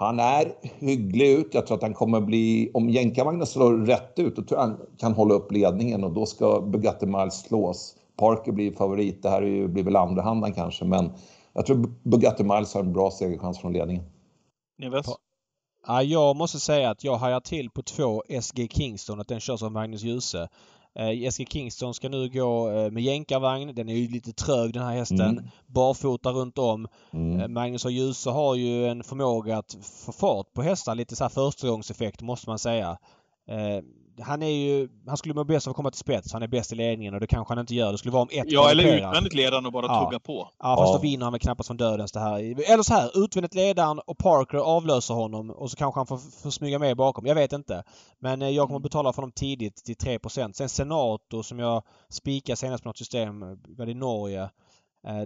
Han är hygglig ut. Jag tror att han kommer bli... Om jänkarvagnen slår rätt ut, då tror jag han kan hålla upp ledningen och då ska Bugatti Miles slås. Parker blir favorit. Det här är ju, blir väl andrahandan kanske, men jag tror Bugatti Miles har en bra segerchans från ledningen. Neves? Ja, jag måste säga att jag hajar till på två SG Kingston, att den körs av Magnus Djuse. Eh, SG Kingston ska nu gå eh, med jänkarvagn. Den är ju lite trög den här hästen. Mm. Barfota runt om. Mm. Eh, Magnus och Djuse har ju en förmåga att få fart på hästar. Lite så här förstagångseffekt måste man säga. Han är ju... Han skulle må bäst av att komma till spets. Han är bäst i ledningen och det kanske han inte gör. Det skulle vara om ett Ja, eller utvändigt ledaren och bara ja. tugga på. Ja, fast ja. då vinner han väl knappast från dödens det här. Eller så här, utvändigt ledaren och Parker avlöser honom och så kanske han får, får smyga med bakom. Jag vet inte. Men eh, jag kommer mm. betala för honom tidigt till 3% Sen Senator som jag spikade senast på något system, var det i Norge. Eh,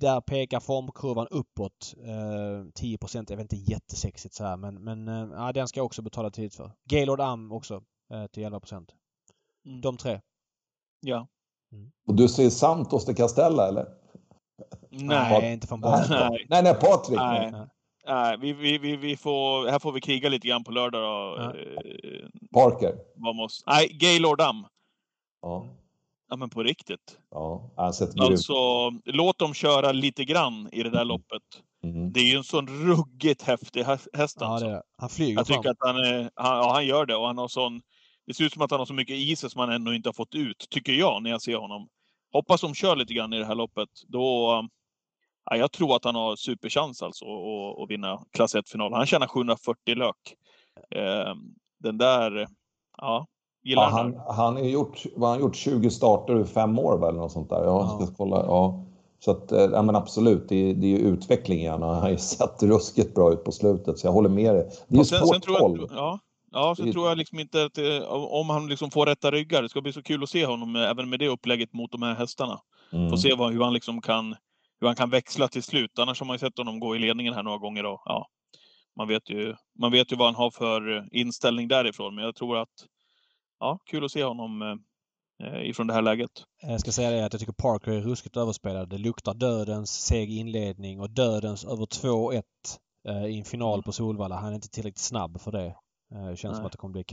där pekar formkurvan uppåt. Eh, 10 är väl inte jättesexigt så här men, men eh, ja, den ska jag också betala tid för. Gaylord Am också till 11 mm. De tre. Ja. Mm. Och du säger Santos de Castella eller? Nej, Pat inte från början. Nej, nej, nej Patrik. Nej. Nej. vi, vi, vi, vi får, här får vi kriga lite grann på lördag då. Ja. Parker? Måste, nej, Gaylord Dam. Ja. Ja, men på riktigt. Ja, alltså låt dem köra lite grann i det där loppet. Mm. Det är ju en sån ruggigt häftig häst alltså. Ja, han flyger Jag tycker fram. att han, är, han, ja, han gör det och han har sån... Det ser ut som att han har så mycket i sig som han ännu inte har fått ut, tycker jag, när jag ser honom. Hoppas de kör lite grann i det här loppet. Då... Ja, jag tror att han har superchans alltså att, att vinna klass 1-finalen. Han tjänar 740 lök. Eh, den där... Ja, ja, han, han har gjort, vad han gjort 20 starter i fem år väl, något sånt där. Jag ska ja. kolla. Ja. Så att, eh, ja men absolut, det är, det är ju utveckling och han har ju sett ruskigt bra ut på slutet så jag håller med dig. Det är ju sport 12. Ja, ja, sen tror jag liksom inte att det, om han liksom får rätta ryggar, det ska bli så kul att se honom även med det upplägget mot de här hästarna. Mm. Få se vad, hur han liksom kan hur han kan växla till slut. Annars har man ju sett honom gå i ledningen här några gånger och ja, man vet ju, man vet ju vad han har för inställning därifrån. Men jag tror att, ja, kul att se honom eh, Eh, ifrån det här läget. Jag ska säga det att jag tycker Parker är ruskigt överspelad. Det luktar dödens seg inledning och dödens över 2-1 eh, i en final på Solvalla. Han är inte tillräckligt snabb för det. Eh, det känns Nej. som att det kommer bli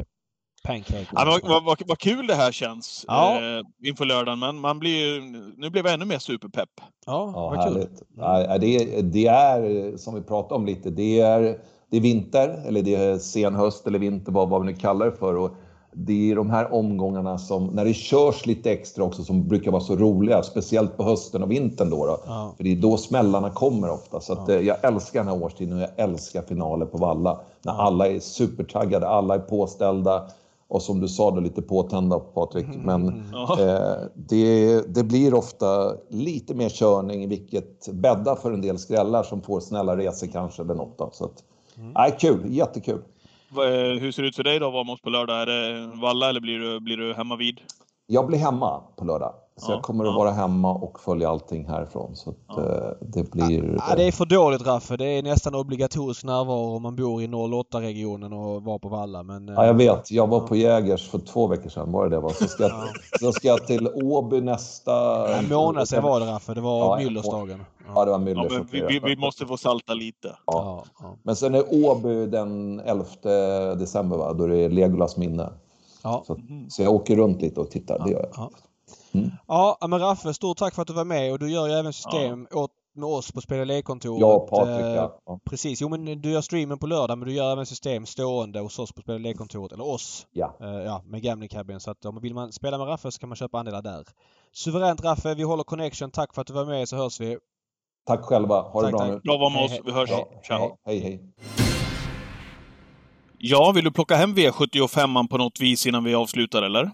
pancake. Ja, vad, vad, vad, vad, kul det här känns ja. eh, inför lördagen. Men man blir, nu blev jag ännu mer superpepp. Ja, ja härligt. Ja, det, det är, som vi pratade om lite, det är, det är vinter eller det är sen höst eller vinter, vad, vad vi nu kallar det för. Och det är de här omgångarna som, när det körs lite extra också, som brukar vara så roliga. Speciellt på hösten och vintern då. då. Ja. För det är då smällarna kommer ofta. Så att, ja. Eh, jag älskar den här årstiden och jag älskar finaler på Valla. När alla är supertaggade, alla är påställda. Och som du sa, då, lite påtända Patrik. Mm. Men eh, det, det blir ofta lite mer körning, vilket bäddar för en del skrällar som får snälla resor kanske eller något. Då. Så att, mm. nej, kul, jättekul. Eh, hur ser det ut för dig då, att vara med oss på lördag? Är det Valla eller blir du, blir du hemma vid? Jag blir hemma på lördag. Så ja, jag kommer att vara hemma och följa allting härifrån. Så ja. Eh, det blir... Ja, det är för dåligt Raffe. Det är nästan obligatorisk närvaro om man bor i 08-regionen och var på Valla. Men, ja, jag vet. Jag var på Jägers för två veckor sedan. Var det det var? Så ska, jag, så ska jag till Åby nästa... En månad sedan var det Raffe. Det var ja, Müllersdagen. Ja, det var Müllers. Ja, vi, vi, vi, måste få salta lite. Ja. Men sen är Åby den 11 december, va? då är det Legolas minne. Ja. Så, så, jag åker runt lite och tittar. Det gör jag. Mm. Ja, men Raffe, stort tack för att du var med och du gör ju även system ja. åt, med oss på Spela kontoret Ja, Patrik, ja. ja. Precis. Jo, men du gör streamen på lördag men du gör även system stående hos oss på Spela kontoret eller oss. Ja. Uh, ja, med Gambling Cabin. Så att om vill man spela med Raffe så kan man köpa andelar där. Suveränt Raffe, vi håller connection. Tack för att du var med så hörs vi. Tack själva. Ha tack, det bra tack. nu. Bra att vara med oss. Vi hörs. Ja, Ciao. Hej, hej. Ja, vill du plocka hem V75 på något vis innan vi avslutar eller?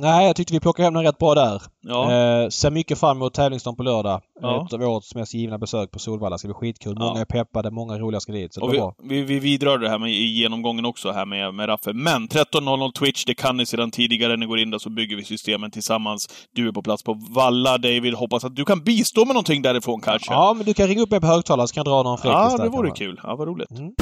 Nej, jag tyckte vi plockade hem den rätt bra där. Ja. Eh, ser mycket fram emot tävlingsdagen på lördag. Ja. Ett av årets mest givna besök på Solvalla. Det ska bli skitkul. Många ja. är peppade, många roliga ska dit. Så det vi, bra. Vi, vi vidrör det här med, i genomgången också här med, med Raffe. Men 13.00 Twitch, det kan ni sedan tidigare. Ni går in där så bygger vi systemen tillsammans. Du är på plats på Valla, David. Hoppas att du kan bistå med någonting därifrån kanske. Ja, men du kan ringa upp mig på högtalare så kan jag dra någon fräckis Ja, det vore kul. Ja, vad roligt. Mm.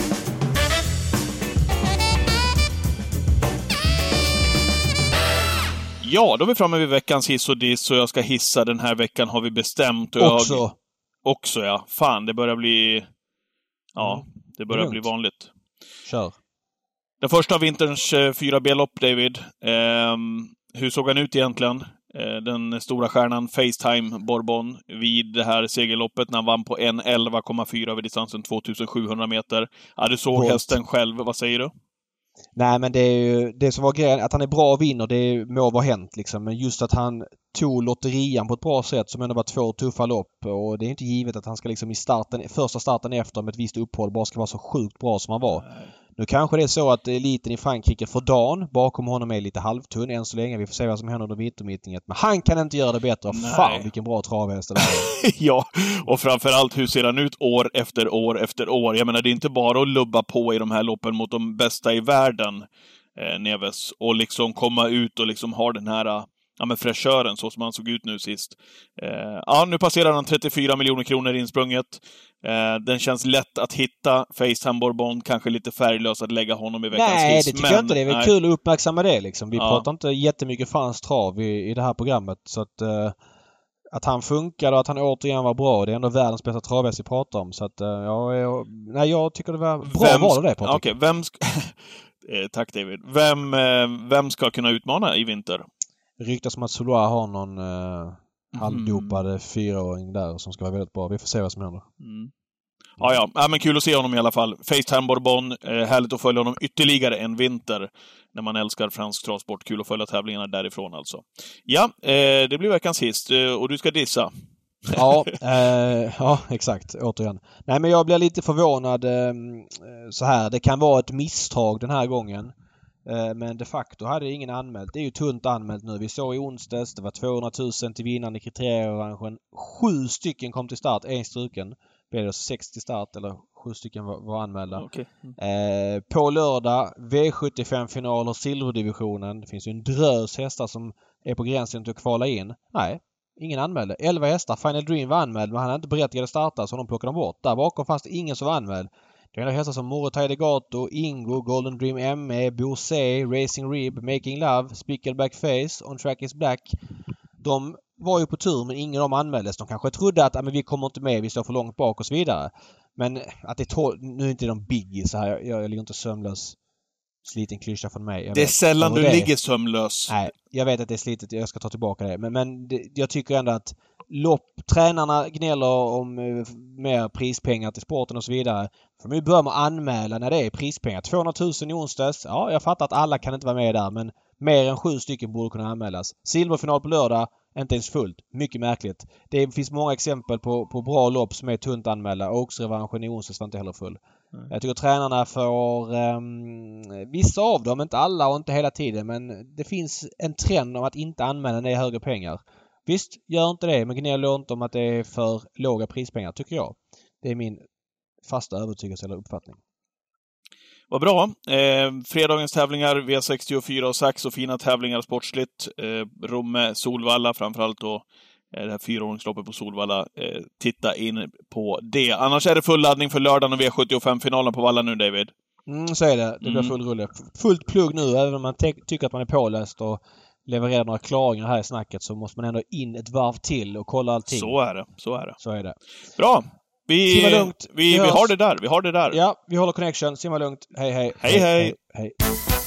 Ja, då är vi framme vid veckans hiss och diss och jag ska hissa den här veckan har vi bestämt. Och också? Jag... Också ja. Fan, det börjar bli... Ja, mm. det börjar bli vanligt. Kör. Den första av vinterns eh, fyra B-lopp, David. Eh, hur såg han ut egentligen? Eh, den stora stjärnan Facetime Bourbon vid det här segerloppet när han vann på 1.11,4 över distansen 2700 meter. Ja, du såg Bort. hästen själv. Vad säger du? Nej men det är ju det som var grejen, att han är bra och vinner det må vara hänt liksom. Men just att han tog lotterian på ett bra sätt som ändå var två tuffa lopp och det är inte givet att han ska liksom i starten, första starten efter med ett visst uppehåll bara ska vara så sjukt bra som han var. Nu kanske det är så att eliten i Frankrike för dagen bakom honom är lite halvtunn än så länge. Vi får se vad som händer under vintermittningen. Men han kan inte göra det bättre. Nej. Fan vilken bra travhäst det är. ja, och framförallt hur ser han ut år efter år efter år? Jag menar, det är inte bara att lubba på i de här loppen mot de bästa i världen, eh, Neves, och liksom komma ut och liksom ha den här ja, men fräschören, så som han såg ut nu sist. Eh, ja, nu passerar han 34 miljoner kronor insprunget. Eh, den känns lätt att hitta. Facetime Bourbon, kanske lite färglös att lägga honom i veckans Nej, hiss. det tycker men, jag inte. Det är väl nej. kul att uppmärksamma det liksom. Vi Ja. pratar inte jättemycket fransk trav i, i det här programmet. Så att, eh, att han funkar och att han återigen var bra. Det är ändå världens bästa travhäst vi pratar om. Så att, eh, ja, jag, nej, jag tycker det var bra Vem val det Patrik. Okej, vem... Sk- eh, tack David. Vem, eh, vem ska kunna utmana i vinter? Ryktas om att Solois har någon eh, halvdopad fyraåring där som ska vara väldigt bra. Vi får se vad som händer. Mm. Ja, ja. ja, men kul att se honom i alla fall. Facetime Bourbon, eh, härligt att följa honom ytterligare en vinter. När man älskar fransk travsport. Kul att följa tävlingarna därifrån alltså. Ja, eh, det blir veckans hist eh, och du ska dissa. Ja, eh, ja, exakt. Återigen. Nej, men jag blir lite förvånad eh, så här. Det kan vara ett misstag den här gången. Eh, men de facto hade ingen anmält. Det är ju tunt anmält nu. Vi såg i onsdags. Det var 200 000 till vinnaren i kriterieorangen. Sju stycken kom till start. En struken. Blev det 60 start eller sju stycken var, var anmälda. Okej. Eh, på lördag V75-finaler silverdivisionen. Det finns ju en drös hästar som är på gränsen till att kvala in. Nej, ingen anmälde. 11 hästar. Final Dream var anmäld men han är inte berättigad att starta så de plockade de bort. Där bakom fanns det ingen som var anmäld. Det är hästar som Morotai Degato, Ingo, Golden Dream ME, Bosé, Racing Rib, Making Love, Spickleback Face, On Track Is Black. De var ju på tur men ingen av dem anmäldes. De kanske trodde att ah, men vi kommer inte med, vi står för långt bak och så vidare. Men att det är nu är inte de biggie så här. Jag, jag ligger inte sömnlös. Sliten klyscha från mig. Jag Det är vet. sällan du det- ligger sömnlös. Nej, jag vet att det är slitet. Jag ska ta tillbaka det. Men, men det, jag tycker ändå att lopp, tränarna gnäller om eh, mer prispengar till sporten och så vidare. För nu börjar man anmäla när det är prispengar. 200 000 i onsdags. Ja, jag fattar att alla kan inte vara med där men mer än sju stycken borde kunna anmälas. Silverfinal på lördag. Inte ens fullt. Mycket märkligt. Det finns många exempel på, på bra lopp som är tunt anmälda. Oaks-revanschen i onsdags var inte heller full. Nej. Jag tycker tränarna får... ehm, vissa av dem, inte alla och inte hela tiden, men det finns en trend om att inte anmäla när det är högre pengar. Visst, gör inte det, men gnäll inte om att det är för låga prispengar, tycker jag. Det är min fasta övertygelse eller uppfattning. Vad bra. Eh, fredagens tävlingar, V64 och Sax och fina tävlingar sportsligt. Eh, Romme, Solvalla framförallt då. Eh, det här fyraåringsloppet på Solvalla. Eh, titta in på det. Annars är det full laddning för lördagen och V75-finalen på Valla nu, David. Mm, så är det. Det blir Mm. full rulle. Fullt plugg nu, även om man tycker att man är påläst och levererar några klaringar här i snacket så måste man ändå in ett varv till och kolla allting. Så är det. Så är det. Så är det. Bra! Vi, Simma lugnt. vi, Vi vi har det där. Vi har det där. Ja, vi håller connection. Simma lugnt. Hej, hej. Hej, hej. hej. hej.